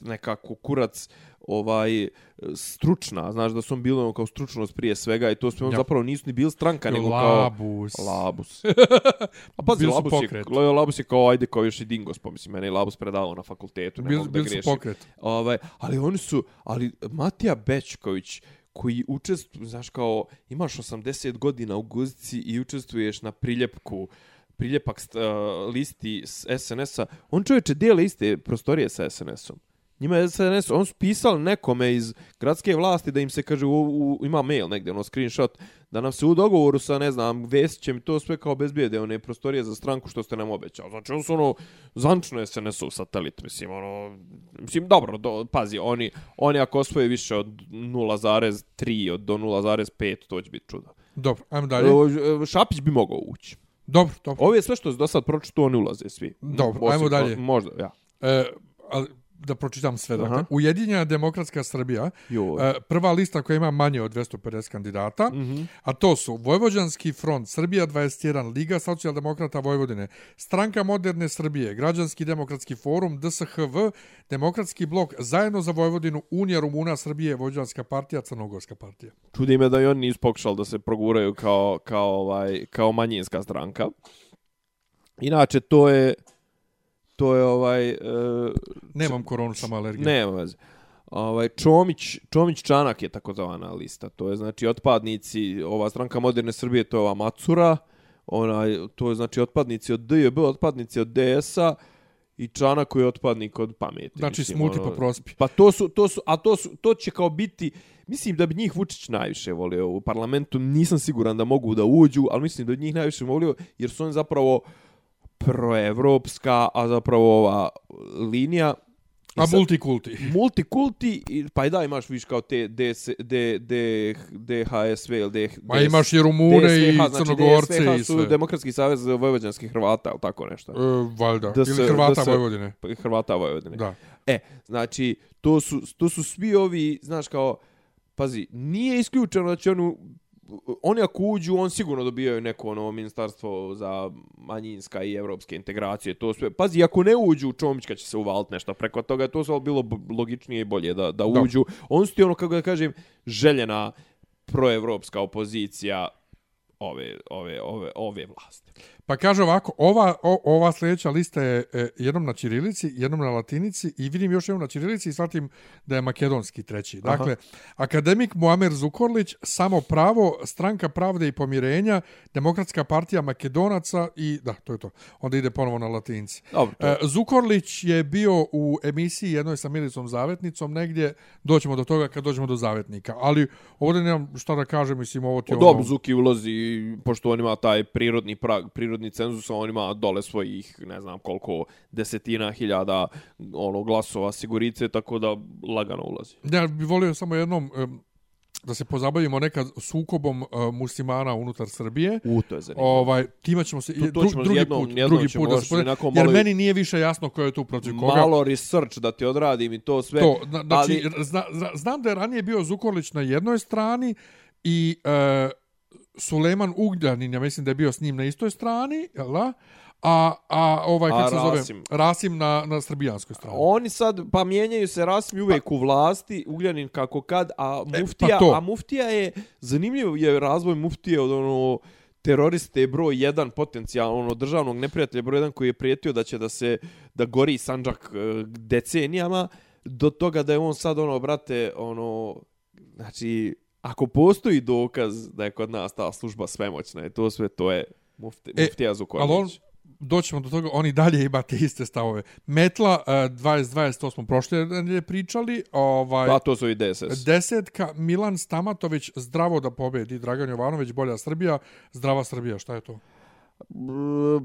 nekako kurac, ovaj, stručna, znaš da su on bili ono kao stručnost prije svega i to sve on Ja. zapravo nisu ni bili stranka, nego kao... Labus. Labus. A pazi, su Labus pokret. je, Labus je kao, ajde, kao još i Dingos, pa mislim, mene je Labus predavao na fakultetu, ne Bil, mogu da su grešim. pokret. Ovaj, ali oni su, ali Matija Bečković, koji učestvuje, znaš kao, imaš 80 godina u guzici i učestvuješ na priljepku, priljepak st- uh, listi s SNS-a, on čovječe dijele iste prostorije sa SNS-om. Njima je SNS, on su pisali nekome iz gradske vlasti da im se kaže, u, u, ima mail negdje, ono screenshot, da nam se u dogovoru sa, ne znam, Vesićem to sve kao bezbijede, one prostorije za stranku što ste nam obećali. Znači, on su ono, zvančno SNS-ov satelit, mislim, ono, mislim, dobro, do, pazi, oni, oni ako osvoje više od 0,3 od do 0,5, to će biti čudo. Dobro, ajmo dalje. O, Šapić bi mogao ući. Dobro, dobro. Ovo je sve što se do sad pročito, oni ulaze svi. Dobro, Osim ajmo dalje. Možda, ja. E, ali, da pročitam sve. Dakle, Aha. Ujedinjena demokratska Srbija, Joj. e, prva lista koja ima manje od 250 kandidata, Mhm. a to su Vojvođanski front, Srbija 21, Liga socijaldemokrata Vojvodine, Stranka moderne Srbije, Građanski demokratski forum, DSHV, Demokratski blok, Zajedno za Vojvodinu, Unija Rumuna Srbije, Vojvođanska partija, Crnogorska partija. Čudi me da i oni nisu pokušali da se proguraju kao, kao, ovaj, kao manjinska stranka. Inače, to je... To je ovaj... E, Nemam koronu, samo alergiju. nema veze. Ovaj, Čomić, Čomić Čanak je takozvana lista. To je znači otpadnici, ova stranka moderne Srbije, to je ova Macura. Onaj, to je znači otpadnici od DJB, otpadnici od DS-a i Čanak koji je otpadnik od pameti. Znači, mislim, smuti ono- prospi. Pa to su, to su, a to su, to će kao biti, mislim da bi njih Vučić najviše volio u parlamentu, nisam siguran da mogu da uđu, ali mislim da bi njih najviše volio, jer su oni zapravo proevropska, a zapravo ova linija A sad- multikulti. multikulti, i- pa i da imaš viš kao te DS, D, D, DHSV ili D, Ma imaš i Rumune i DSVH, znači Crnogorce DSVH i su sve. Demokratski savez vojvođanskih Hrvata, ili tako nešto. E, valjda. Da se- Ili Hrvata da se- Vojvodine. Hrvata Vojvodine. Da. E, znači, to su, to su svi ovi, znaš, kao, pazi, nije isključeno da će oni, oni ako uđu, on sigurno dobijaju neko ono ministarstvo za manjinska i evropske integracije, to sve. Pazi, ako ne uđu, Čomićka će se uvaliti nešto preko toga, to sve bilo logičnije i bolje da, da Da. uđu. On su ti ono, kako da kažem, željena proevropska opozicija ove, ove, ove, ove vlasti. Pa kaže ovako, ova, o, ova sljedeća lista je e, jednom na Čirilici, jednom na Latinici i vidim još jednom na Čirilici i shvatim da je makedonski treći. Dakle, akademik Muamer Zukorlić, samo pravo, stranka pravde i pomirenja, demokratska partija makedonaca i da, to je to. Onda ide ponovo na Latinci. Dobro, E, Zukorlić je bio u emisiji jednoj sa Milicom Zavetnicom negdje, doćemo do toga kad dođemo do Zavetnika. Ali ovdje nemam šta da kažem, mislim, ovo ti je O, dobro, ono... Zuki ulazi, pošto on ima taj prirodni prag, prirodni cenzus, a on ima dole svojih, ne znam koliko, desetina hiljada ono, glasova sigurice, tako da lagano ulazi. Ja bih volio samo jednom em, da se pozabavimo nekad sukobom uh, muslimana unutar Srbije. U, to je zanimljivo. Ovaj time ćemo se To- to dru, ćemo drugi jednom- put, jednom drugi ćemo put da se pozabavimo, jer malo- meni nije više jasno ko je tu protiv koga. Malo research da ti odradim i to sve. to, na, znači, ali- zna, zna, znam da je ranije bio Zukorlić na jednoj strani i uh, Suleman Ugljanin, ja mislim da je bio s njim na istoj strani, jel da? A, a ovaj, kako se zove, Rasim? Rasim na, na srbijanskoj strani. Oni sad, pa mijenjaju se rasmi uvijek u vlasti, Ugljanin kako kad, a muftija, pa to. a muftija je, zanimljiv je razvoj muftije od ono, teroriste broj 1 potencijalno ono državnog neprijatelja broj 1 koji je prijetio da će da se da gori Sandžak e, decenijama do toga da je on sad ono brate ono znači ako postoji dokaz da je kod nas ta služba svemoćna i to sve to je mufti, E, muftija Zukorlić. Ali on, doćemo do toga, oni dalje imate iste stavove. Metla, uh, 2020, to smo prošle nedelje pričali, ovaj, Pa to su i DSS. desetka, Milan Stamatović, zdravo da pobedi, Dragan Jovanović, bolja Srbija, zdrava Srbija, šta je to?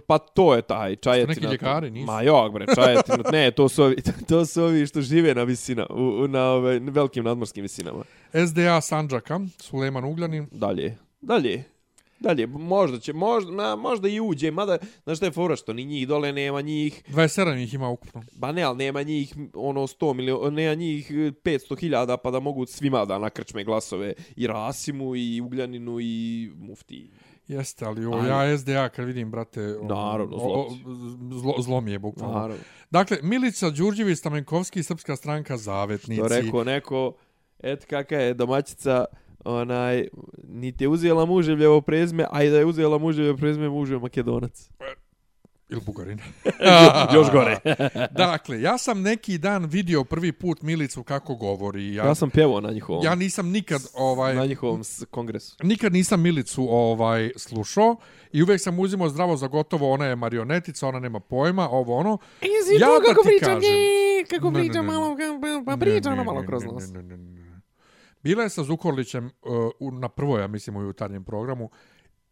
Pa to je taj čajetina. neki ljekari, nisu? Ma jok bre, čajetina. Ne, to su ovi, to su ovi što žive na visina, u, u- na ove, velikim nadmorskim visinama. SDA Sanđaka, Suleman Ugljanin, Dalje. Dalje. Dalje, možda će, možda, na, možda i uđe, mada, znaš šta je fora, što ni njih dole nema njih, 27 ih ima ukupno. ba ne, ali nema njih ono 100 miliona, nema njih 500 hiljada pa da mogu svima da nakrčme glasove i Rasimu i Ugljaninu i Mufti. Jeste, ali ovo Ali- ja SDA kad vidim, brate, ono, Naravno, o- zlo o- ti. zlo, zlo mi je bukvalno. Naravno. Dakle, Milica Đurđević, Stamenkovski, Srpska stranka, Zavetnici. To rekao neko, et kakva je domaćica, onaj, niti je uzela muževljevo prezme, a i da je uzela muževljevo prezme, muž je makedonac. Ili Bugarin. Još gore. dakle, ja sam neki dan vidio prvi put Milicu kako govori. Ja, Ja sam pjevao na njihovom, ja nisam nikad ovaj na njihovom kongresu. nikad nisam Milicu ovaj slušao i uvek sam uzimao zdravo za gotovo ona je marionetica, ona nema pojma, ovo ono. Jesi Ja to da kako ti priča, kažem. nje, kako Ne, ne, priča ne, ne. malo, pa Ne, priča ne, ona malo ne, kroz ne, ne, ne, ne. Bila je sa Zukorlićem uh, na prvoj, ja mislim, u jutarnjem programu.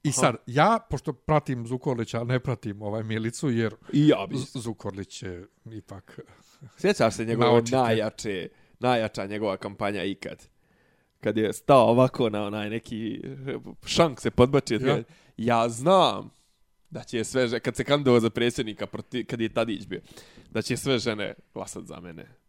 I sad, ja, pošto pratim Zukorlića, ne pratim ovaj Milicu, jer I ja bi. Zukorlić je ipak... Sjećaš se njegove Naočite. najjače, najjača njegova kampanja ikad? Kad je stao ovako na onaj neki šank se podbačio. Ja. Ja. ja znam da će sve žene, kad se kandidovao za predsjednika, proti, kad je Tadić bio, da će sve žene glasat za mene.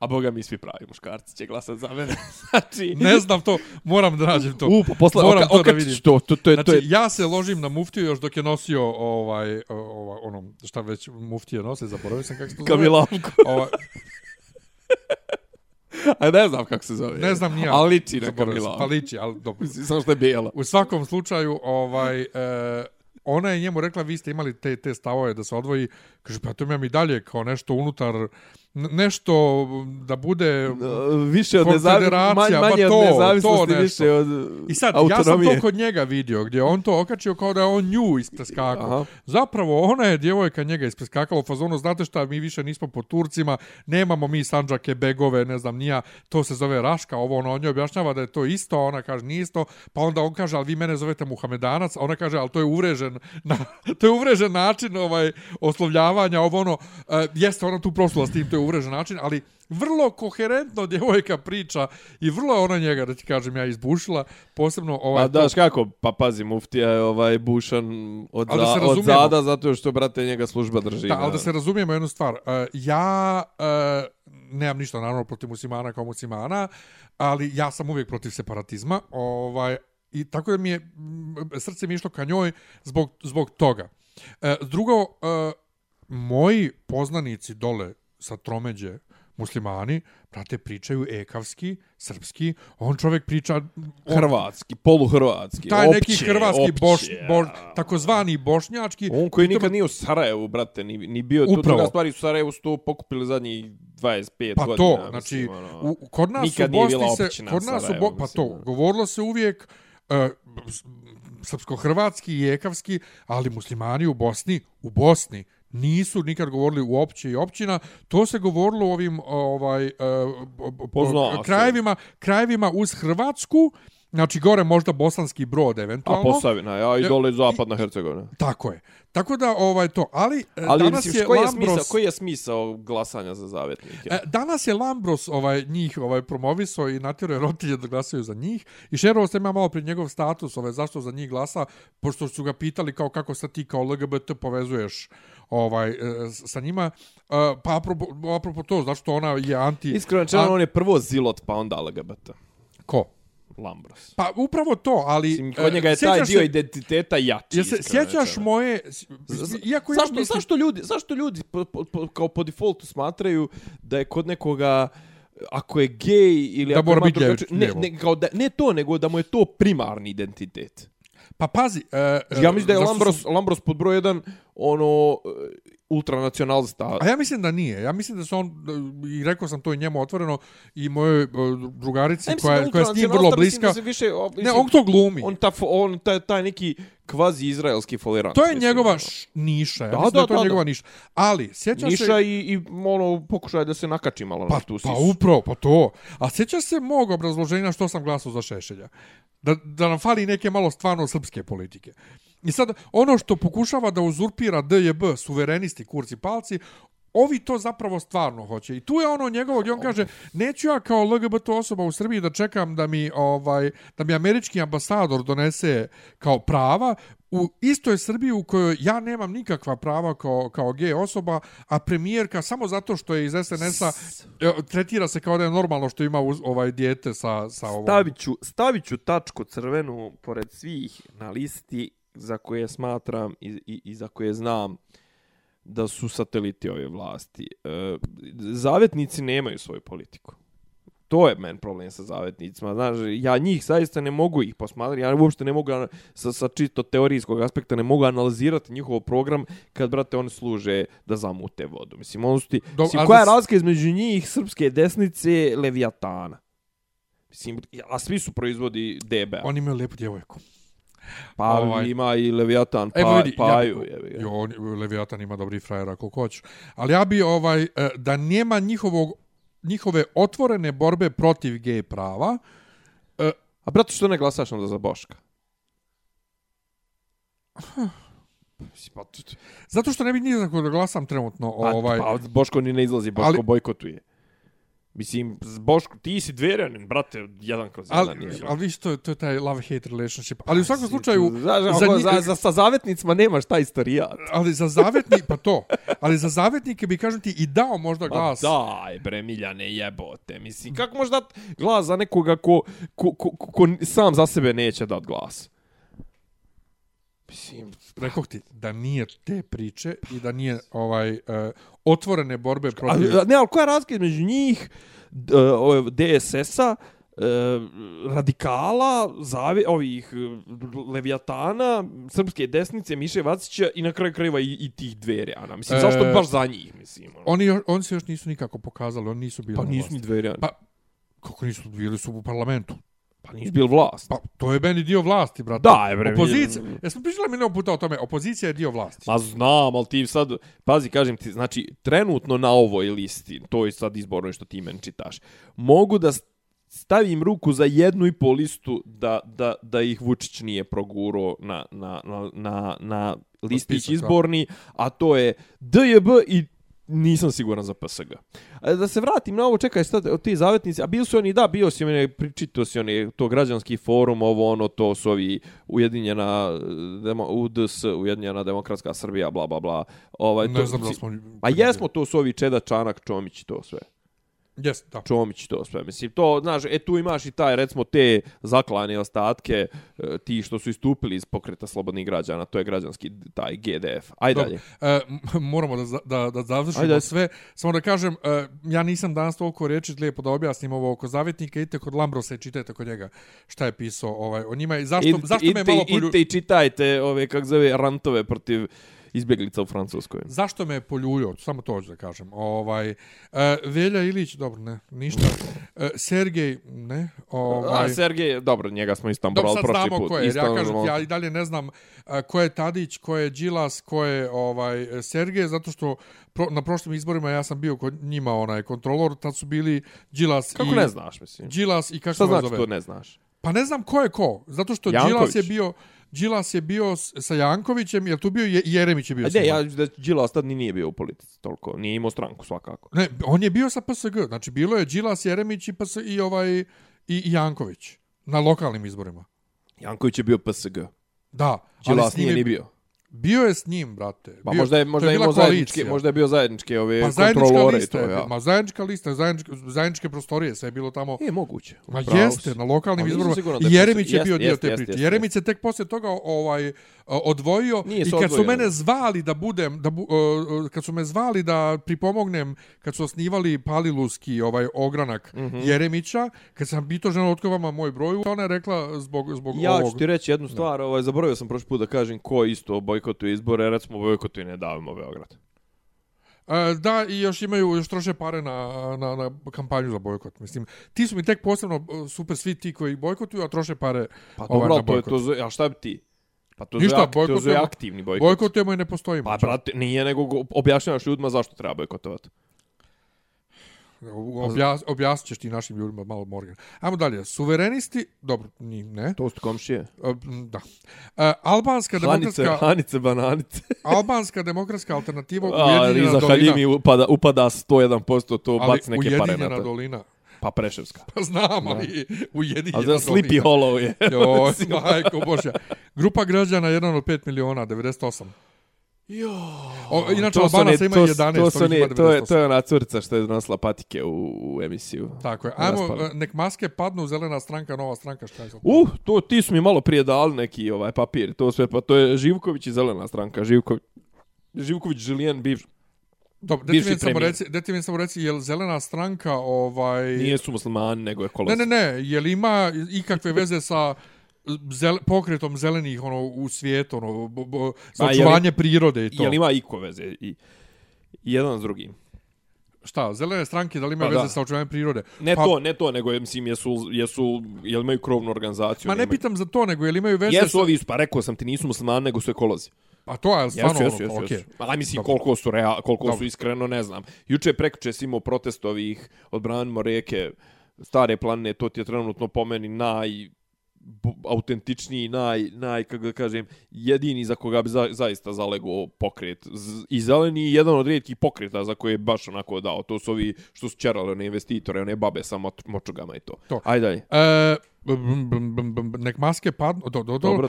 A boga mi svi pravi muškarci će glasat za mene. znači, Ne znam to, moram da nađem to. U, pa posla, Moram oka, to da vidim. to, to, to je, Znači, to je, ja se ložim na muftiju još dok je nosio ovaj, ovaj ono, šta već muftije nose, zaboravio sam kako se to zove. Kamilavko. Ovaj, A ne znam kako se zove. ne znam ni ja. Ali liči na. Kamilavko. Pa liči, ali dobro. Samo što je bijela. U svakom slučaju, ovaj, e, ona je njemu rekla, vi ste imali te, te stavove da se odvoji. Kaže, pa to imam i dalje kao nešto unutar, nešto da bude... više od nezavisnosti, Konfederacija, manje pa od to, nezavisnosti, to više od I sad, ja sam autonomije. to kod njega vidio, gdje on to okačio kao da je on nju ispreskakao. Aha. Zapravo, ona je djevojka njega ispreskakala u fazonu, znate šta, mi više nismo po Turcima, nemamo mi Sanđake, Begove, ne znam, nija, to se zove Raška, ovo ono, on joj objašnjava da je to isto, ona kaže nije isto, pa onda on kaže, ali vi mene zovete Muhamedanac, ona kaže, ali to je uvrežen, na, to je uvrežen način ovaj, oslovljavanja, ovo ono, uh, jeste ona tu prosula s tim, to je uvrežen način, ali vrlo koherentno djevojka priča i vrlo je ona njega, da ti kažem, ja izbušila, posebno ovaj... Pa daš kako, pa pazi, muftija je ovaj bušan od, da za, od zada zato što, brate, njega služba drži. Da, ali da se razumijemo jednu stvar. Uh, ja uh, nemam ništa naravno protiv muslimana kao muslimana, ali ja sam uvijek protiv separatizma. Ovaj, I tako da mi je, srce mi je išlo ka njoj zbog, zbog toga. Uh, drugo, uh, moji poznanici dole sa tromeđe muslimani, brate, pričaju ekavski, srpski, on čovjek priča... On, Hrvatski, poluhrvatski, taj opće, neki hrvatski opće. boš, boš, takozvani bošnjački. On koji nikad nije u Sarajevu, brate, ni, ni bio... Upravo. Tu druga stvar, u Sarajevu su to pokupili zadnjih 25 Pa godina. to, mislim, znači, ono. u, kod nas Nikad u nije Bosni bila se, kod nas u Sarajevo, Bo, pa mislim, to, ono. govorilo se uvijek uh, srpsko-hrvatski i ekavski, ali muslimani u Bosni, u Bosni, nisu nikad govorili u opće i općina, to se govorilo u ovim ovaj, Pozna se. krajevima, krajevima uz Hrvatsku, znači gore možda bosanski brod A eventualno. Posavina, ja i dole zapadna Hercegovina. Tako je. Tako da ovaj to, ali, e, Ali danas mislim, je koji je, Lambros... smisao, koji je smisao glasanja za zavetnike? E, danas je Lambros ovaj njih ovaj promovisao i natjerao je roditelje da glasaju za njih. I šerovo sam ja malo pri njegov status, ovaj zašto za njih glasa, pošto su ga pitali kao kako se ti kao LGBT povezuješ ovaj e, s- sa njima. Pa apropo, apropo to, zašto ona je anti... Iskreno rečeno, a- on je prvo zilot, pa onda LGBT. Ko? Lambros. Pa upravo to, ali... Mislim, kod e, njega je taj dio se- identiteta jači. Jel se sjećaš rečeno. moje... Iako ja zašto, mislim- zašto ljudi, zašto ljudi po, po, po, kao po defaultu smatraju da je kod nekoga ako je gej ili Da ako mora biti drugačije- ne, ne, kao da, ne to, nego da mu je to primarni identitet. Pa pazi... E, Ja mislim da je zašto su- Lambros, Lambros pod broj jedan ono e, ultranacionalista. A ja mislim da nije. Ja mislim da se on, i rekao sam to i njemu otvoreno, i mojoj drugarici Ne, mislim koja, da koja je s njim vrlo mislim bliska. da više, o, Ne, mislim, on to glumi. on, ta, on taj, taj neki kvazi izraelski folirant. to je mislim, njegova š, niša. Ja Da, mislim da, da, je to da, njegova da. niša. Ali, sjećaš Niša se... i, i ono, pokušaj da se nakači malo Pa, na tu pa sisu. upravo, pa to. A sjećaš se mog obrazloženja što sam glasao za Šešelja? Da, da nam fali neke malo stvarno srpske politike. I sad, ono što pokušava da uzurpira DJB, suverenisti, kurci, palci, ovi to zapravo stvarno hoće. I tu je ono njegovo gdje on kaže neću ja kao LGBT osoba u Srbiji da čekam da mi ovaj da mi američki ambasador donese kao prava u istoj Srbiji u kojoj ja nemam nikakva prava kao, kao gej osoba, a premijerka samo zato što je iz SNS-a e, tretira se kao da je normalno što ima uz, ovaj dijete sa, sa ovom. Staviću, staviću tačku crvenu pored svih na listi za koje smatram i, i, i za koje znam da su sateliti ove vlasti. E, zavetnici nemaju svoju politiku. To je men problem sa zavetnicima. Znaš, ja njih zaista ne mogu ih posmatrati. Ja uopšte ne mogu sa, sa čisto teorijskog aspekta ne mogu analizirati njihov program kad, brate, oni služe da zamute vodu. Mislim, on su ti... Do, mislim, koja je razlika između njih, srpske desnice, Leviatana? Mislim, a svi su proizvodi DB. Oni imaju lijepu djevojku. Pa ovaj, ima i Leviatan, pa, vidi, paju. Ja, jo, Leviatan ima dobri frajera koliko hoću. Ali ja bi ovaj, e, da nema njihovog, njihove otvorene borbe protiv gej prava. E, A brate, što ne glasaš onda za Boška? Pa, Zato što ne bi nije da glasam trenutno. Pa, ovaj... pa Boško ni ne izlazi, Boško ali, bojkotuje. Mislim, Boško, ti si dveranin, brate, jedan kroz jedan. Ali, ali viš, to, to je taj love-hate relationship. Ali u svakom slučaju... Za, za, za, za, za, sa zavetnicima nemaš taj istorijat. Ali za zavetnik, pa to. Ali za zavetnike bi, kažem ti, i dao možda glas. Pa daj, bre, Miljane, jebote. Mislim, kako možeš dat glas za nekoga ko, ko, ko, ko, ko sam za sebe neće dat glas? Mislim, rekao ti da nije te priče i da nije ovaj uh, otvorene borbe protiv... A, ne, ali koja je razlika između njih, DSS-a, uh, radikala, zavi, ovih uh, Leviatana, srpske desnice, Miše Vacića i na kraju krajeva i, i tih dvere, Ana. Mislim, e, zašto baš za njih, mislim? Ono? Oni, oni se još nisu nikako pokazali, oni nisu bili Pa nisu ni dvere, Pa, kako nisu bili su u parlamentu? Pa nisu bil vlast. Pa to je meni dio vlasti, brate. Da, je bre. Opozicija. Jesmo pričali mi puta o tome, opozicija je dio vlasti. Ma znam, al ti sad, pazi, kažem ti, znači, trenutno na ovoj listi, to je sad izborno što ti men čitaš, mogu da stavim ruku za jednu i pol listu da, da, da ih Vučić nije proguro na, na, na, na, na listić izborni, a to je DJB i nisam siguran za PSG. Da se vratim na ovo, čekaj, sad, od ti zavetnici, a bili su oni, da, bio si oni, pričito si oni, to građanski forum, ovo, ono, to su ovi Ujedinjena, demo, UDS, Ujedinjena demokratska Srbija, bla, bla, bla. Ovaj, ne to, znam da smo... A jesmo, to su ovi Čeda, Čanak, Čomić, to sve. Yes, da. Čomić to sve. Mislim, to, znaš, e tu imaš i taj, recimo, te zaklane ostatke, e, ti što su istupili iz pokreta slobodnih građana, to je građanski taj GDF. Ajde dalje. E, moramo da, da, da završimo Ajde. sve. Samo da kažem, e, ja nisam danas toliko reći lijepo da objasnim ovo oko zavjetnika, idite kod Lambrosa i čitajte kod njega šta je pisao ovaj, o njima i zašto, I, zašto ite, me malo polju... Idite i čitajte ove, kak zove, rantove protiv izbjeglica u Francuskoj. Zašto me poljuljio? Samo to ću da kažem. Ovaj, uh, Velja Ilić, dobro, ne, ništa. Uh, Sergej, ne. Ovaj, A, Sergej, dobro, njega smo isto dobro, prošli put. Dobro, sad znamo ko je, ja kažem, ja i dalje ne znam uh, ko je Tadić, ko je Đilas, ko je ovaj, Sergej, zato što pro, na prošlim izborima ja sam bio kod njima onaj kontrolor, tad su bili Đilas kako i... Kako ne znaš, mislim? Đilas i kako Šta znači to ne znaš? Pa ne znam ko je ko, zato što Janković. Đilas je bio... Đilas je bio sa Jankovićem, je tu bio i Jeremić je bio. A ne, ja da Đilas tad ni nije bio u politici toliko, nije imao stranku svakako. Ne, on je bio sa PSG, znači bilo je Đilas, Jeremić i, PS, i ovaj i, i Janković na lokalnim izborima. Janković je bio PSG. Da, Đilas nije ni bio. Bio je s njim, brate. Pa možda je možda je imao zajedničke, možda je bio zajedničke ove pa kontrolore lista, to, ja. Ma zajednička lista, zajedničke, zajedničke prostorije, sve je bilo tamo. Je moguće. Ma jeste, na lokalnim izborima. Jeremić je bio dio te priče. Jeremić je tek posle toga ovaj odvojio Nije i kad su mene zvali da budem da bu, uh, kad su me zvali da pripomognem kad su osnivali Paliluski ovaj ogranak mm -hmm. Jeremića kad sam pitao ženu otko moj broj ona je rekla zbog zbog ja ovog Ja ću ti reći jednu stvar ovaj zaboravio sam prošli put da kažem ko isto bojkotuje izbore recimo bojkotuje ne davimo Beograd E, da, i još imaju, još troše pare na, na, na kampanju za bojkot. Mislim, ti su mi tek posebno super svi ti koji bojkotuju, a troše pare pa, ovaj, dobro, na bojkot. To je to, a šta bi ti? Pa to Ništa, ak, to je aktivni bojkot. Bojkotujemo i ne postojimo. Pa, brate, nije nego objašnjavaš ljudima zašto treba bojkotovati. Objas, objasnit ćeš ti našim ljudima malo Morgan. Ajmo dalje. Suverenisti, dobro, ni, ne. To su komšije. Da. E, albanska Hanice, demokratska, Hanice, bananice. albanska demokratska alternativa A, Ujedinjena Riza dolina. Haljimi upada, upada 101%, to Ali bac neke pare Ujedinjena na to. dolina. Pa Preševska. Pa znam, ali Ujedinjena A dolina. za Sleepy Hollow je. Joj, majko Božja. Grupa građana 1 od 5 miliona, 98. Jo. O, inače, To one- ima to su- 11, to su ovih one- ima To je, 98. to je ona curca što je donosila patike u, u emisiju. Tako je. Ajmo, e, nek maske padnu, zelena stranka, nova stranka, šta je to? Uh, to ti su mi malo prije dali neki ovaj papir, to sve, pa to je Živković i zelena stranka, Živković. Živković Žilijan bivš, Dobro, deti mi samo reci, deti mi samo reci, je li zelena stranka, ovaj... nije su muslimani, nego Ne, ekolozi. ne, ne, je li ima ikakve veze sa zel, pokretom zelenih ono u svijetu, ono, bo, bo, za očuvanje prirode i to? Jel ima iko veze i, jedan s drugim? Šta, zelene stranke, da li imaju Pa veze da. sa očuvanjem prirode? Ne pa, to, ne to, nego mislim, jesu, jesu, jel imaju krovnu organizaciju? Ma ne nemaju? pitam za to, nego je li imaju veze Jesu sa... ovi, pa rekao sam ti, nisu muslimani, nego su ekolozi. A to je Jesu, stvarno jesu, ono, jesu, okej. jesu. Ali mislim, Dobro. koliko su, real, koliko Dobro. su iskreno, ne znam. Juče prekjuče si imao protest ovih odbranimo reke stare planine, to ti je trenutno po meni naj autentičniji, naj, naj, kako da kažem, jedini za koga bi za, zaista zalego pokret. Z, I zeleni je jedan od rijetkih pokreta za koje je baš onako dao. To su ovi što su čerali, one investitore, one babe sa moč, močugama i to. To. Ajde dalje. E, bum, bum, bum, bum, nek maske padnu, do, do, do, Dobro.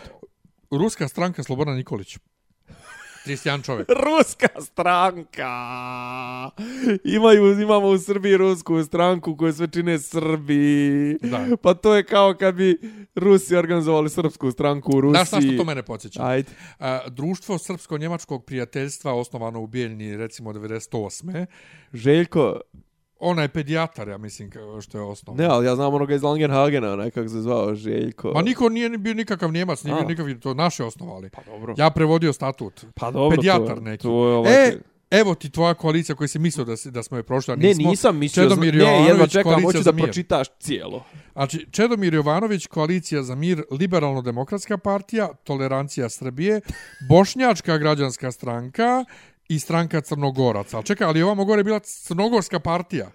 Ruska stranka Slobodan Nikolić. 31 čovjek. Ruska stranka. Imaju, imamo u Srbiji rusku stranku koju sve čine Srbi. Da. Pa to je kao kad bi Rusi organizovali srpsku stranku u Rusiji. Znaš na što to mene podsjeća? Ajde. A, društvo srpsko-njemačkog prijateljstva osnovano u Bijeljni recimo 98. Željko, Ona je pedijatar, ja mislim, što je osnovno. ne, ali ja znam onoga iz Langenhagena, nekak se zvao Željko. Ma niko nije ni bio nikakav Njemac, nije A. bio nikakav, to naše osnovali. Pa dobro. Ja prevodio statut. Pa dobro, Pedijatar to, neki. To je ovaj... E, evo ti tvoja koalicija koji si mislio da, si, da smo je prošli, a ne, nismo. nisam mislio, Čedomir ne, jedva čekam, hoću da pročitaš cijelo. Znači, Čedomir Jovanović, koalicija za mir, liberalno-demokratska partija, tolerancija Srbije, bošnjačka građanska stranka i stranka Crnogoraca. Ali čekaj, ali ovamo gore je bila Crnogorska partija,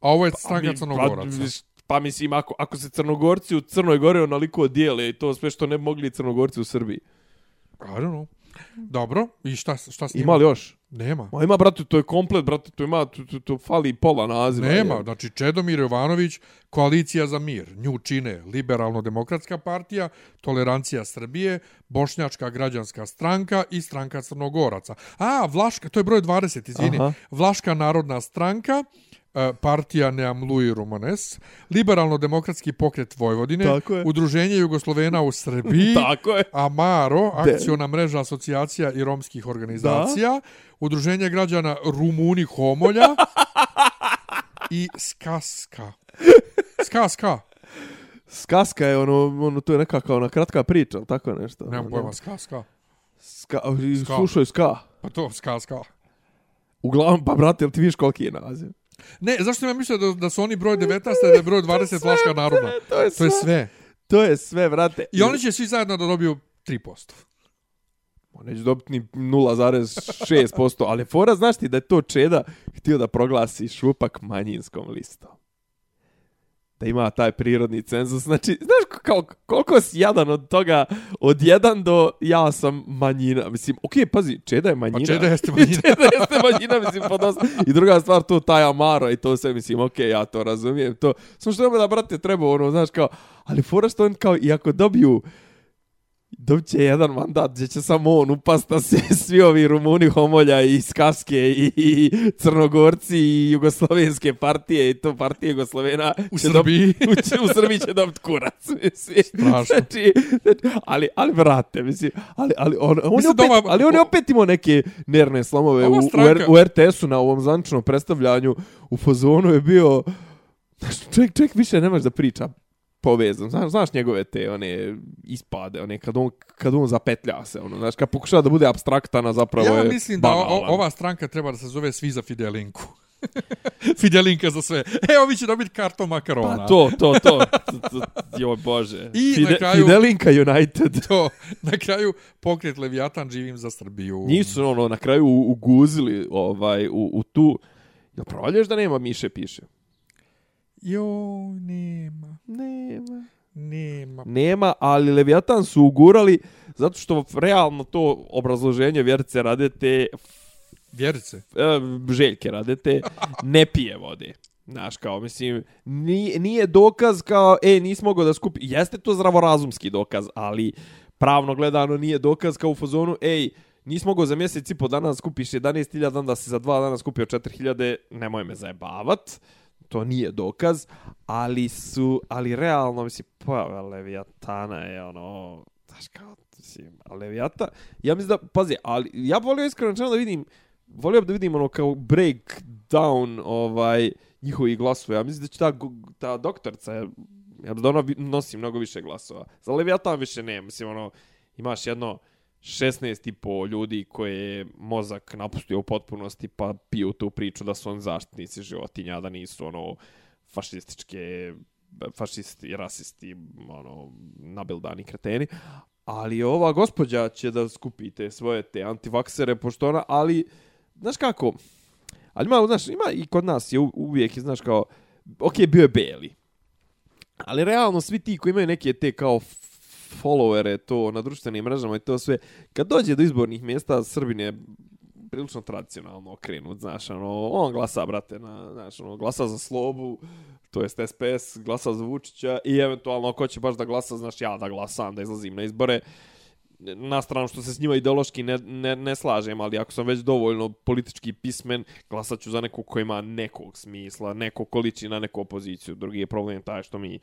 a ovo je stranka mi- Crnogoraca. Pa, pa mislim, ako, ako se Crnogorci u Crnoj Gori onaliko dijele i to sve što ne mogli Crnogorci u Srbiji. I don't know. Dobro, i šta, šta s njima? Ima li još? Nema. Ma ima, brate, to je komplet, brate, to ima, tu, tu, tu fali pola naziva. Nema, je. znači Čedomir Jovanović, koalicija za mir, nju čine liberalno-demokratska partija, tolerancija Srbije, bošnjačka građanska stranka i stranka Crnogoraca. A, Vlaška, to je broj 20, izvini, Aha. Vlaška narodna stranka, partija Neamluji Romanes, liberalno-demokratski pokret Vojvodine. Udruženje Jugoslovena u Srbiji, Tako je. Amaro, akcijona mreža asocijacija i romskih organizacija, Udruženje građana Rumuni Homolja i Skaska. Skaska. Skaska je ono, ono, to je nekakva ona kratka priča, ili tako nešto. Nemam pojma, Skaska. Ska, Ska. slušaj, ska. Pa to, Skaska. Uglavnom, pa brate, jel ti vidiš koliki je naziv? Ne, zašto ja mislio da, da su oni broj 19, a da je broj 20 Vlaška narodna? To je To je sve. To je sve, brate. I oni će svi zajedno da dobiju 3%. Ma, Neće dobiti ni 0,6%, ali fora, znaš ti da je to Čeda htio da proglasi šupak manjinskom listom. Da ima taj prirodni cenzus. Znači, znaš kol, koliko si jadan od toga, od jedan do ja sam manjina. Mislim, okej, pazi, Čeda je manjina. Pa Čeda jeste manjina. Čeda jeste manjina, mislim, pa dosta. I druga stvar, to taj Amaro i to sve, mislim, okej, ja to razumijem. To, samo što nema da, brate, treba, ono, znaš, kao, ali fora što on, kao, i ako dobiju, dobit će jedan mandat gdje će samo on upast da se svi ovi Rumuni, Homolja i Skaske i, i Crnogorci i Jugoslovenske partije i to partije Jugoslovena U Srbiji. Dobit, u, u Srbiji će dobiti kurac. Mislim. Strašno. Znači, znači, ali, ali vrate, mislim, ali, ali, on, on Mislim opet, ova- ali on je opet imao neke nerne slomove u, u, u RTS-u na ovom zančnom predstavljanju u fazonu je bio čovjek, čovjek više nemaš da priča povezan. Znaš, znaš njegove te one ispade, one kad on, kad on zapetlja se, ono, znaš, kad pokušava da bude abstraktan, a zapravo Ja je mislim da o, banalan. ova stranka treba da se zove Svi za Fidelinku. Fidelinka za sve. E, ovi će dobiti karton makarona. Pa to, to, to. to, to joj bože. I na kraju- Fidelinka United. to. Na kraju pokret Leviatan živim za Srbiju. Njih su ono na kraju uguzili ovaj, u, u tu Jel provaljuješ da nema Miše piše? Joj, nema, Nema. nema. Nema, ali Leviatan su ugurali zato što realno to obrazloženje vjerce radete, Vjerice. e, željke radete, ne pije vode. Znaš, kao, mislim, nije, nije dokaz kao, e, nisi mogao da skupi, jeste to zdravorazumski dokaz, ali pravno gledano nije dokaz kao u fazonu, ej, nisi mogao za mjesec i po dana da skupiš 11.000, onda si za dva dana skupio 4.000, nemoj me zajebavat, to nije dokaz, ali su, ali realno, mislim, pojava Leviatana je ono, znaš kao, mislim, a Leviata, ja mislim da, pazi, ali ja bih volio iskreno da vidim, volio bih da vidim ono kao break down ovaj njihovi glasova. Ja mislim da će ta, ta doktorca, ja mislim da ona nosi mnogo više glasova. Za Leviatan više ne, mislim ono, imaš jedno 16 ljudi koje je mozak napustio u potpunosti pa piju tu priču da su on zaštitnici životinja, da nisu ono fašističke fašisti, rasisti, ono, nabildani kreteni. Ali ova gospođa će da skupi te svoje te antivaksere, pošto ona, ali, znaš kako, ali ima, znaš, ima i kod nas je uvijek, znaš, kao, ok, bio je Beli, ali realno svi ti koji imaju neke te kao followere to na društvenim mrežama i to sve, kad dođe do izbornih mjesta, Srbin je prilično tradicionalno okrenut, znaš, ono, on glasa, brate, na, znaš, ono, glasa za Slobu, to jest SPS, glasa za Vučića i eventualno ako će baš da glasa, znaš, ja da glasam, da izlazim na izbore, na stranu što se s njima ideološki ne, ne, ne slažem, ali ako sam već dovoljno politički pismen, glasat ću za nekog ko ima nekog smisla, neko ko liči na neku opoziciju. Drugi je problem taj što mi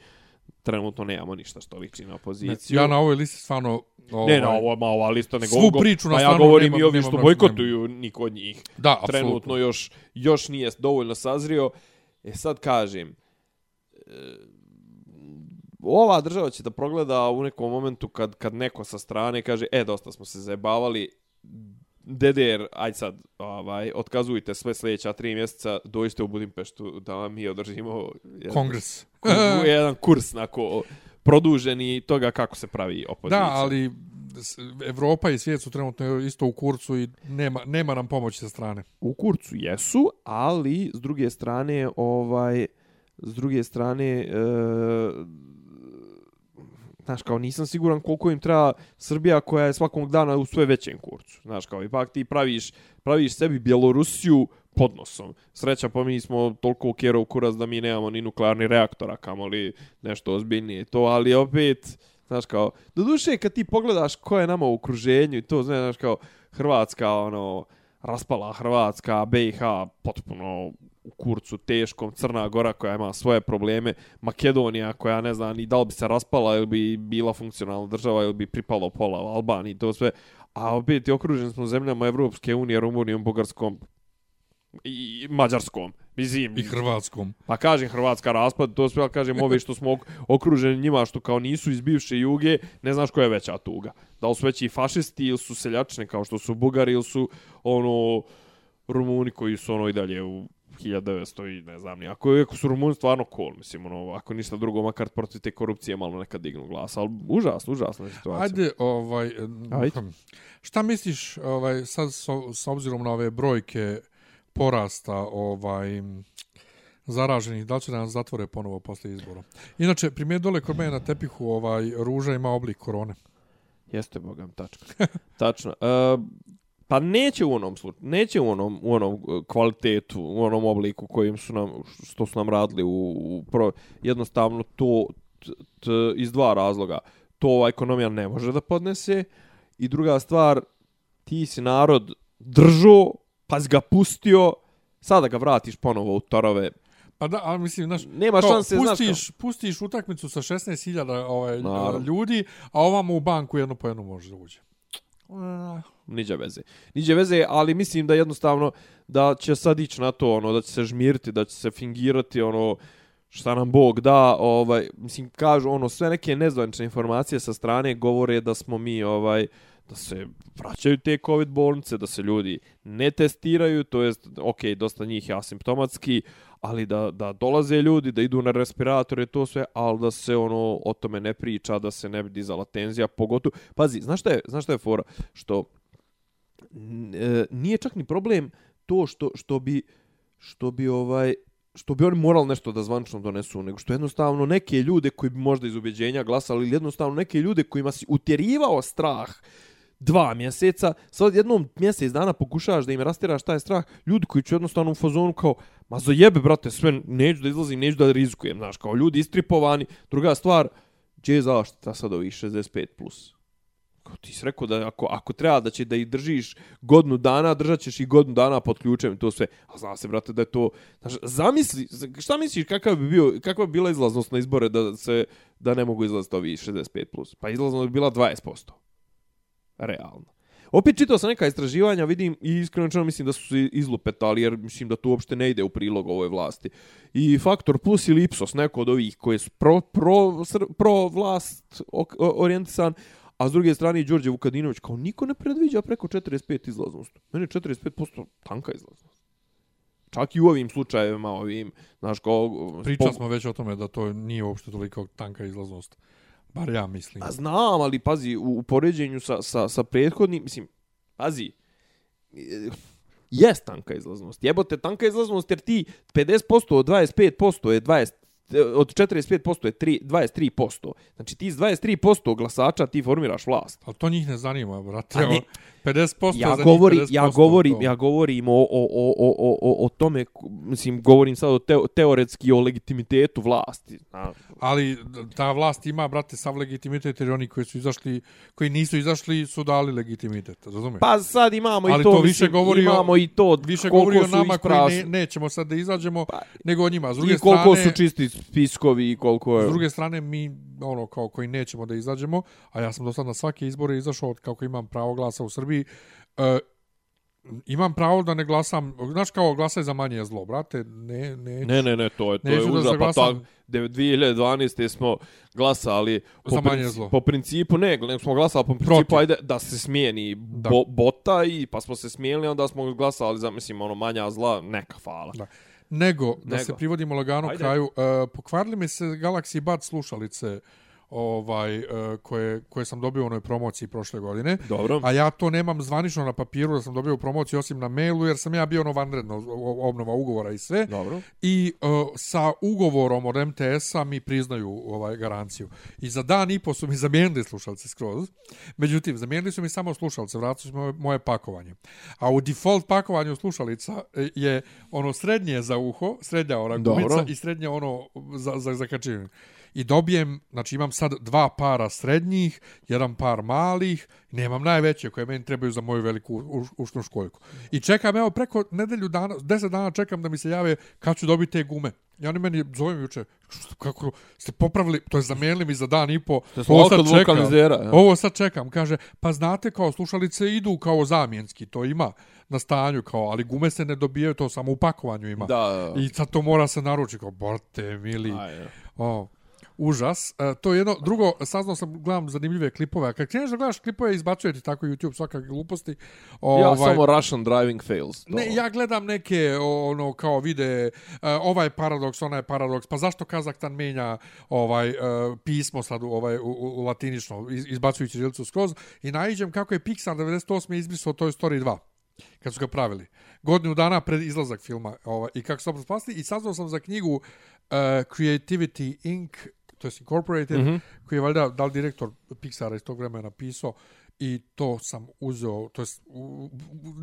trenutno nemamo ništa što liči na Ne, opoziciju. ja na ovoj listi stvarno... Ovaj, Ne, na ovo, ma ova lista nego Svu priču na a ja govorim nema- i ovi što bojkotuju niko od njih. Da. Trenutno još, još nije dovoljno sazrio. E sad kažem, e, ova država će da progleda u nekom momentu kad, kad neko sa strane kaže, e, dosta smo se zajebavali, DDR, aj sad, ovaj, otkazujte sve sljedeća tri mjeseca, dođite u Budimpeštu da vam mi održimo jedan, Kongres. kur- jedan kurs nako produženi toga kako se pravi opozicija. Da, ali Evropa i svijet su trenutno isto u kurcu i nema, nema nam pomoći sa strane. u kurcu jesu, ali s druge strane ovaj s druge strane e, znaš kao nisam siguran koliko im treba Srbija koja je svakog dana u sve većem kurcu. Znaš kao ipak ti praviš praviš sebi Bjelorusiju pod nosom. Sreća po mi smo toliko kerov kurac da mi nemamo ni nuklearni reaktora, kamoli nešto ozbiljnije to, ali opet Znaš kao, do duše kad ti pogledaš ko je nama u okruženju i to, znaš kao, Hrvatska, ono, raspala Hrvatska, BiH potpuno u kurcu teškom, Crna Gora koja ima svoje probleme, Makedonija koja ne zna ni da li bi se raspala ili bi bila funkcionalna država ili bi pripalo pola u Albaniji, to sve. A opet je okružen smo zemljama Evropske unije, Rumunijom, Bugarskom i Mađarskom. Mislim, I Hrvatskom. Pa kažem Hrvatska raspad, to sve, ali kažem ovi što smo ok- okruženi njima što kao nisu iz bivše juge, ne znaš koja je veća tuga. Da li su veći fašisti ili su seljačni kao što su Bugari ili su ono Rumuni koji su ono i dalje u 1900 i ne znam ni. Ako, ako su Rumuni stvarno cool, mislim, ono, ako ništa drugo, makar protiv te korupcije malo nekad dignu glas, ali užasno, užasna situacija. Ajde, ovaj, Ajde. hm, šta misliš ovaj, sad s, s obzirom na ove brojke porasta ovaj, zaraženih, da li će da nas zatvore ponovo posle izbora? Inače, primjer dole kod mene na tepihu ovaj, ruža ima oblik korone. Jeste, bogam, tačno. tačno. E, pa neće u onom slučaju, neće u onom, u onom e, kvalitetu, u onom obliku kojim su nam, što su nam radili u, u pro, jednostavno to t, t, iz dva razloga. To ova ekonomija ne može da podnese i druga stvar, ti si narod držao, pa si ga pustio, sada ga vratiš ponovo u torove. Pa da, ali mislim, znaš, Nema kao, šanse, znaš pustiš, pustiš utakmicu sa 16.000 ovaj, Naravno. ljudi, a ovamo u banku jedno po jedno može da uđe. Eh. Niđe veze. Niđe veze, ali mislim da jednostavno da će sad ići na to, ono, da će se žmiriti, da će se fingirati, ono, šta nam Bog da, ovaj, mislim, kažu, ono, sve neke nezvanične informacije sa strane govore da smo mi, ovaj, da se vraćaju te covid bolnice, da se ljudi ne testiraju, to jest, ok, dosta njih je asimptomatski, ali da, da dolaze ljudi, da idu na respiratore, to sve, ali da se ono o tome ne priča, da se ne bi dizala tenzija, pogotovo, pazi, znaš šta je, znaš šta je fora? Što e, nije čak ni problem to što, što bi što bi ovaj što bi oni morali nešto da zvančno donesu, nego što jednostavno neke ljude koji bi možda iz ubeđenja glasali, ili jednostavno neke ljude kojima si utjerivao strah dva mjeseca, sad jednom mjesec dana pokušavaš da im rastiraš taj strah, ljudi koji će jednostavno u fazonu kao, ma za jebe, brate, sve, neću da izlazim, neću da rizikujem, znaš, kao ljudi istripovani. Druga stvar, gdje je zaštita sad ovih 65+. Plus? Kao ti si rekao da ako, ako treba da će da ih držiš godinu dana, držat ćeš i godinu dana pod ključem to sve. A zna se, brate, da je to... Znaš, zamisli, šta misliš kakav bi bio, kakva bi bila izlaznost na izbore da se da ne mogu izlaziti ovi 65+. Plus? Pa izlaznost bi bila 20%. Realno. Opet čitao sam neka istraživanja, vidim i iskreno mislim da su se izlupetali, jer mislim da to uopšte ne ide u prilog ovoj vlasti. I Faktor Plus ili Ipsos, neko od ovih koji su pro, pro, pro vlast orijentisan, A s druge strane i Đorđe Vukadinović, kao niko ne predviđa preko 45 izlaznost. Mene je 45% tanka izlaznost. Čak i u ovim slučajevima, ovim, znaš, kao... Pričali smo već o tome da to nije uopšte toliko tanka izlaznost. Bar ja mislim. A znam, ali pazi, u, u poređenju sa, sa, sa prethodnim, mislim, pazi, jest tanka izlaznost. Jebote, tanka izlaznost jer ti 50% od 25% je 20, od 45% je 3, 23%. Znači ti iz 23% glasača ti formiraš vlast. Ali to njih ne zanima, brate. A ne, 50% ja za govori, njih 50%. ja govorim, ja govorim o, o, o, o, o, o, o tome, mislim, govorim sad o te, teoretski o legitimitetu vlasti. Ali ta vlast ima, brate, sav legitimitet jer oni koji su izašli, koji nisu izašli su dali legitimitet, razumiješ? Pa sad imamo Ali i to, to više mislim, govori o- imamo i to Više govori o nama koji ne, nećemo sad da izađemo, Pa, nego o njima. S druge I koliko strane, su čisti spiskovi i koliko je... S druge strane, mi, ono, kao koji nećemo da izađemo, a ja sam do sad na svake izbore izašao od kako imam pravo glasa u Srbiji, e, imam pravo da ne glasam, znaš kao glasaj za manje zlo, brate, ne, ne, Ne, ne, ne, to je, to je užas. Pa tak, 2012. smo glasali po, Za manje princi- zlo. po principu, ne, nego smo glasali po principu, Protiv. ajde, da se smijeni bo, bota i pa smo se smijenili, onda smo glasali za, mislim, ono, manja zla, neka fala. Da. Nego, da Nego. se privodimo lagano Ajde. kraju, uh, pokvarili mi se Galaxy Buds slušalice ovaj uh, koje koje sam dobio u onoj promociji prošle godine. Dobro. A ja to nemam zvanično na papiru da sam dobio u promociji osim na mailu jer sam ja bio ono vanredno obnova ugovora i sve. Dobro. I uh, sa ugovorom od MTS-a mi priznaju ovaj garanciju. I za dan i po su mi zamijenili slušalce skroz. Međutim, zamijenili su mi samo slušalce, vratili su mi moje, moje pakovanje. A u default pakovanju slušalica e, je ono srednje za uho, srednja ona Dobro. gumica i srednje ono za, za zakačivanje. I dobijem, znači imam sad dva para srednjih, jedan par malih, nemam najveće koje meni trebaju za moju veliku ušnu školjku. I čekam, evo, preko nedelju dana, deset dana čekam da mi se jave kad ću dobiti te gume. I oni meni zovem juče, kako ste popravili, to je zamijenili mi za dan i po, ovo sad čekam, ja. ovo sad čekam, kaže, pa znate kao slušalice idu kao zamjenski, to ima na stanju kao, ali gume se ne dobijaju, to samo u pakovanju ima. Da. I sad to mora se naručiti, kao, borte, mili. Ajde. O, užas. E, to je jedno, drugo, saznao sam, gledam zanimljive klipove, a kad kreneš da gledaš klipove, izbacuje ti tako YouTube svakakve gluposti. Ja ovaj, samo Russian driving fails. To. Ne, ja gledam neke ono kao vide uh, ovaj paradoks, onaj paradoks. Pa zašto Kazahstan menja ovaj uh, pismo sad ovaj u, u, u latinično iz, izbacujući ćirilicu skroz i naiđem kako je Pixar 98 izbrisao Toy Story 2 kad su ga pravili. Godinu dana pred izlazak filma ovaj, i kako sam spasti i saznao sam za knjigu uh, Creativity Inc. to je Incorporated, mm -hmm. koji je valjda dal direktor Pixara iz tog vremena napisao i to sam uzeo, to jest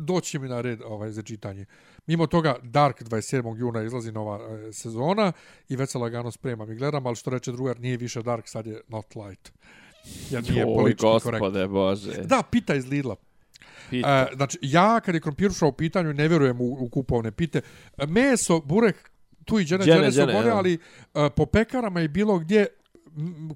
doći mi na red ovaj za čitanje. Mimo toga Dark 27. juna izlazi nova e, sezona i već se lagano spremam i gledam, ali što reče drugar, nije više Dark, sad je Not Light. Jer nije politički gospode, bože. Da, pita iz Lidla. Pita. E, znači, ja kad je krompiruša u pitanju, ne vjerujem u, u kupovne pite. Meso, burek, tu i džene, Džene, džene, su džene, bone, ali e, po pekarama i bilo gdje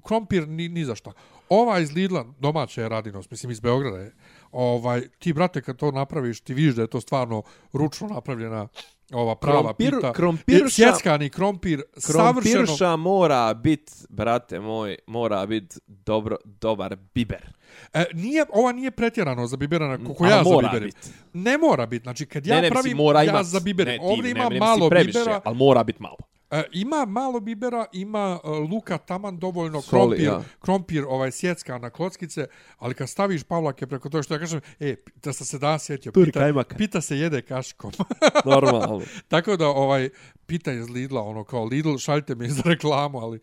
krompir ni, ni za šta. Ova iz Lidla, domaća je radinost, mislim iz Beograda je, ovaj, ti brate kad to napraviš, ti vidiš da je to stvarno ručno napravljena ova prava Krompir- pita. krompirša- Sjeckani krompir, savršeno... Krompirša mora bit, brate moj, mora bit dobro, dobar biber. E, nije, ova nije pretjerano za biberana, A ja za mora biberim. bit. Ne mora biti. Znači, kad ja ne, ne, pravim, mislim, mora ja imat, za biberim. ne, ti, Ovdje ne, ima ne, malo previše, bibera. ali mora bit malo. E, ima malo bibera, ima e, luka taman dovoljno, Soli, krompir, ja. krompir ovaj sjecka na kockice, ali kad staviš pavlake preko toga što ja kažem, e, da sam se da sjetio, pita, pita se jede kaškom. Normalno. Tako da, ovaj, pita iz Lidla, ono kao Lidl, šaljite mi za reklamu, ali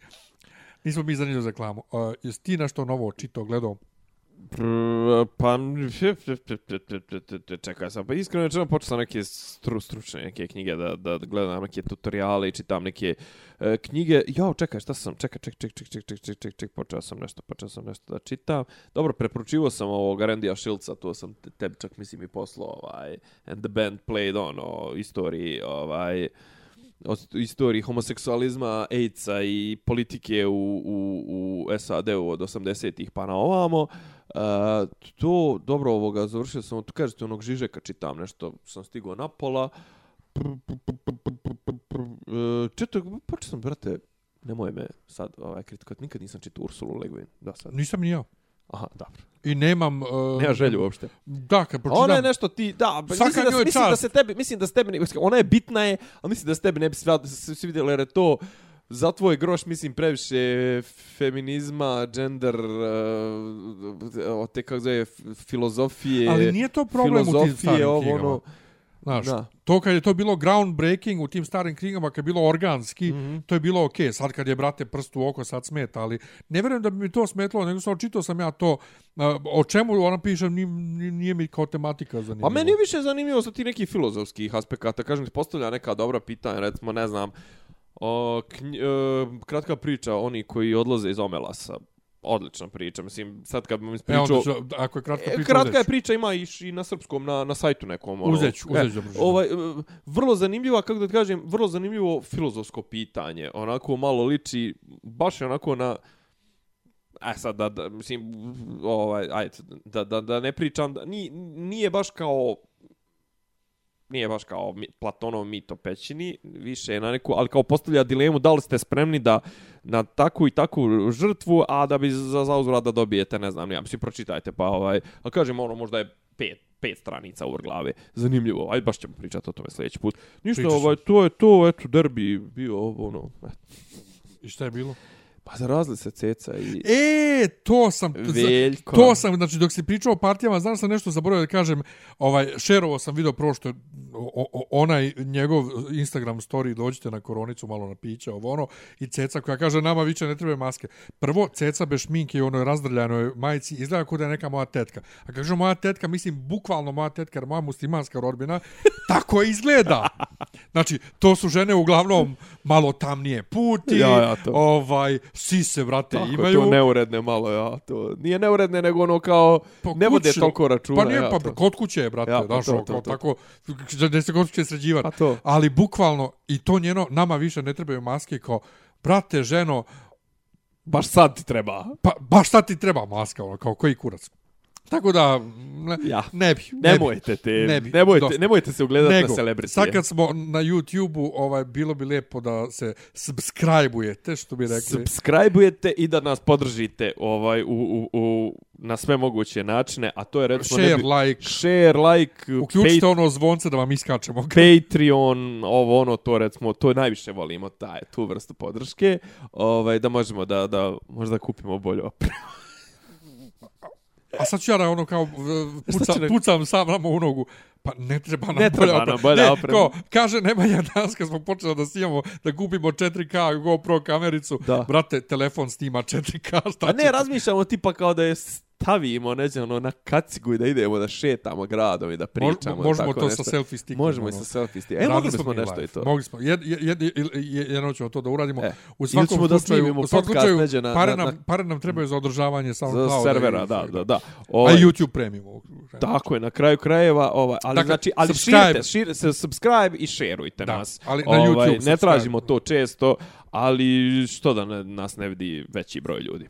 nismo mi zanimljivi za reklamu. Uh, jesi ti nešto novo čito, gledao? Pa, čekaj sam, pa iskreno rečeno počeo sam neke stru, stručne neke knjige da, da gledam neke tutoriale i čitam neke e, knjige. Jo, čekaj, šta sam, čekaj, ček, ček, ček, ček, ček, ček, ček, ček, počeo sam nešto, počeo sam nešto da čitam. Dobro, preporučivo sam ovog Randija Šilca, to sam tebi čak mislim i poslao, ovaj, and the band played on, o istoriji, ovaj, o istoriji homoseksualizma, AIDS-a i politike u, u, u SAD-u od 80-ih pa na ovamo. Uh, to, dobro, ovoga, završio sam, tu kažete onog Žižeka čitam nešto, sam stigao na pola. Četo, počeo sam, brate, nemoj me sad ovaj, kritikati, nikad nisam čitao Ursulu Le Guin, da sad. Nisam ni ja. Aha, dobro. I nemam... Uh, Nema želju uopšte. Da, kad pročitam... Ona je nešto ti, da, pa Svaka mislim da, mislim da čast. se tebi, mislim da se tebi, ne- ona je bitna je, ali mislim da se tebi ne bi svi, svi vidjeli jer je to za tvoj groš, mislim, previše feminizma, gender, uh, te kako zove, filozofije, Ali nije to problem u tim starim ovo, knjigama. ono, Znaš, Da. to kad je to bilo groundbreaking u tim starim knjigama, kad je bilo organski, mm. -hmm. to je bilo okej. Okay. Sad kad je, brate, prst u oko, sad smeta, ali ne vjerujem da bi mi to smetlo, nego sam čitao sam ja to, uh, o čemu ona piše, nije, nije mi kao tematika. Pa meni je više zanimljivo sa ti nekih filozofskih aspekata. Kažem, postavlja neka dobra pitanja, recimo, ne znam, o, knj, e, kratka priča, oni koji odlaze iz Omelasa. Odlična priča, mislim, sad kad bi mi E, onda ću, ako je kratka E, priča, kratka je priča, ima i, i na srpskom, na, na sajtu nekom. Ono. Uzet ću, uzet ću da pročitam. ovaj, e, vrlo zanimljivo, kako da ti kažem, vrlo zanimljivo filozofsko pitanje. Onako malo liči, baš je onako na... E sad, da, da, mislim, ovaj, ajde, da, da, da ne pričam, da, nije, nije baš kao nije baš kao Platonov mit o pećini, više je na neku, ali kao postavlja dilemu da li ste spremni da na takvu i takvu žrtvu, a da bi za zauzvrat da dobijete, ne znam, ja mislim, pročitajte, pa ovaj, a kažem, ono, možda je pet, pet stranica u glave. Zanimljivo, ajde, baš ćemo pričati o tome sljedeći put. Ništa, Pričat ćemo. ovaj, to je to, eto, derbi bio, ono, eto. I šta je bilo? Pa zarazili se ceca i E, to sam... Veljko. To sam, znači, dok si pričao o partijama, znam sam nešto zaboravio da kažem, ovaj, šerovo sam video prvo što je o, o, onaj njegov Instagram story, dođite na koronicu, malo na piće, ovo ono, i Ceca koja kaže, nama više ne trebaju maske. Prvo, Ceca bez šminke i onoj razdrljanoj majici izgleda kao da je neka moja tetka. A kaže moja tetka, mislim, bukvalno moja tetka, jer moja muslimanska rodbina, tako izgleda. Znači, to su žene uglavnom malo tamnije puti, Ja, ja, to. ovaj, sise, vrate, Tako, imaju. to neuredne malo, ja, to nije neuredne, nego ono kao, Pa ne vode toliko računa. Pa nije, ja, pa to. kod kuće je, brate, Ja, pa dašao, to, to, kao to. tako, da se kod kuće sređivati. A to. Ali bukvalno, i to njeno, nama više ne trebaju maske, kao, brate, ženo, Baš sad ti treba. pa baš šta ti treba maska, ono, kao koji kurac. Tako da, ne, Ja. ne bi. Ne bi. Nemojte te, Ne bi. nemojte, Dosta. nemojte se ugledati Nego, na celebritije. sad kad smo na YouTube-u, ovaj, bilo bi lijepo da se subscribe-ujete, što bi rekli. subscribe-ujete i da nas podržite ovaj u, u, u, na sve moguće načine, a to je recimo Share, ne bi, like, share, like, uključite Pat- ono zvonce da vam iskačemo. Patreon, ovo ono to recimo, to najviše volimo taj tu vrstu podrške, ovaj da možemo da da možda kupimo bolju opremu. A sad ću ja da ono kao puca, ne- pucam sam nama u nogu. Pa ne treba nam Ne treba bolja nam oprema. bolja ne, oprema. Kao, kaže Nemanja danas kad smo počeli da snimamo da kupimo 4K GoPro kamericu. Da. Brate, telefon snima 4K. Šta A ne, će- razmišljamo tipa kao da je stavimo neđe ono na kacigu i da idemo da šetamo gradom i da pričamo. možemo tako to nešto. sa selfie stickom. Možemo i ono. sa selfie stickom. E, Radili mogli smo nešto live. i to. Mogli smo. Jed, jed, jed, jed, jedno ćemo to da uradimo. E, U svakom ćemo da slučaju, snimimo u svakom podcast slučaju neđe na- pare, na- nam, pare nam trebaju za održavanje Za SoundClouda. servera, i da, da, da. A Ovaj, i YouTube premium. Tako je, na kraju krajeva, ovaj, ali Dakle, znači, ali subscribe. širite, širite se, subscribe i šerujte Da, nas. ali na ovaj, YouTube Ne subscribe. tražimo to često, ali što da ne, nas ne vidi veći broj ljudi.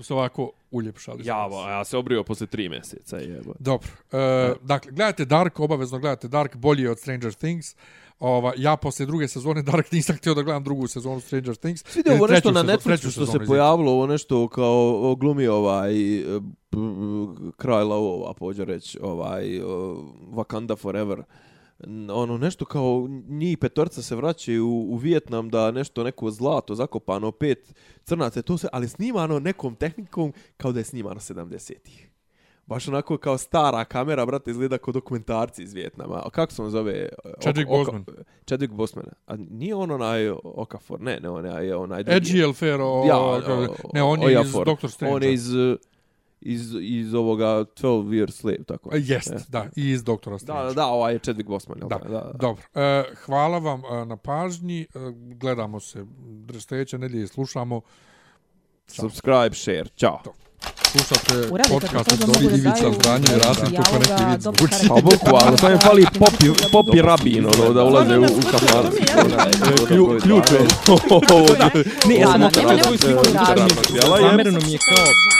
Smo se ovako uljepšali. Ja, ja se obrio posle tri mjeseca, jebo. Dobro. E, dakle, gledajte Dark, obavezno gledajte Dark, bolji je od Stranger Things. Ova, ja posle druge sezone Dark nisam htio da gledam drugu sezonu Stranger Things. Vidio ovo nešto na Netflixu što se pojavilo, ovo nešto kao glumi ovaj e, kralj lavova, pođe reći, ovaj uh, Wakanda Forever. Ono nešto kao njih petorca se vraćaju u, u Vijetnam da nešto neko zlato zakopano pet crnaca to se ali snimano nekom tehnikom kao da je snimano 70-ih. Baš onako kao stara kamera, brate, izgleda kao dokumentarci iz Vijetnama. A kako se on zove? Chadwick Boseman. Chadwick Boseman. A nije on onaj Okafor, ne, ne, onaj je onaj Edgy Elfer, o, Ja, o, o- ne, on je iz Ojafor. Doctor Strange. On je iz, uh, iz, iz ovoga 12 Years Slave, tako. Jest, E. da, i iz Doktora Strange. Da, da, da, ovaj je Chadwick Boseman, jel Da, da, da, da. dobro. E, hvala vam e, na pažnji. E, gledamo se sljedeće nedjelje i slušamo. Subscribe, share, ćao. Slušate Urade kako podcast to od da Ivica Zdranje i Rasim kako neki vid zvuči. Pa bukvalno, samo mi fali popi, popi rabin, ono, da ulaze u, u kafan. Klju- Ključ je ovog. Ne, ja sam svoju nekog sliku, koji radi. zamereno mi je kao...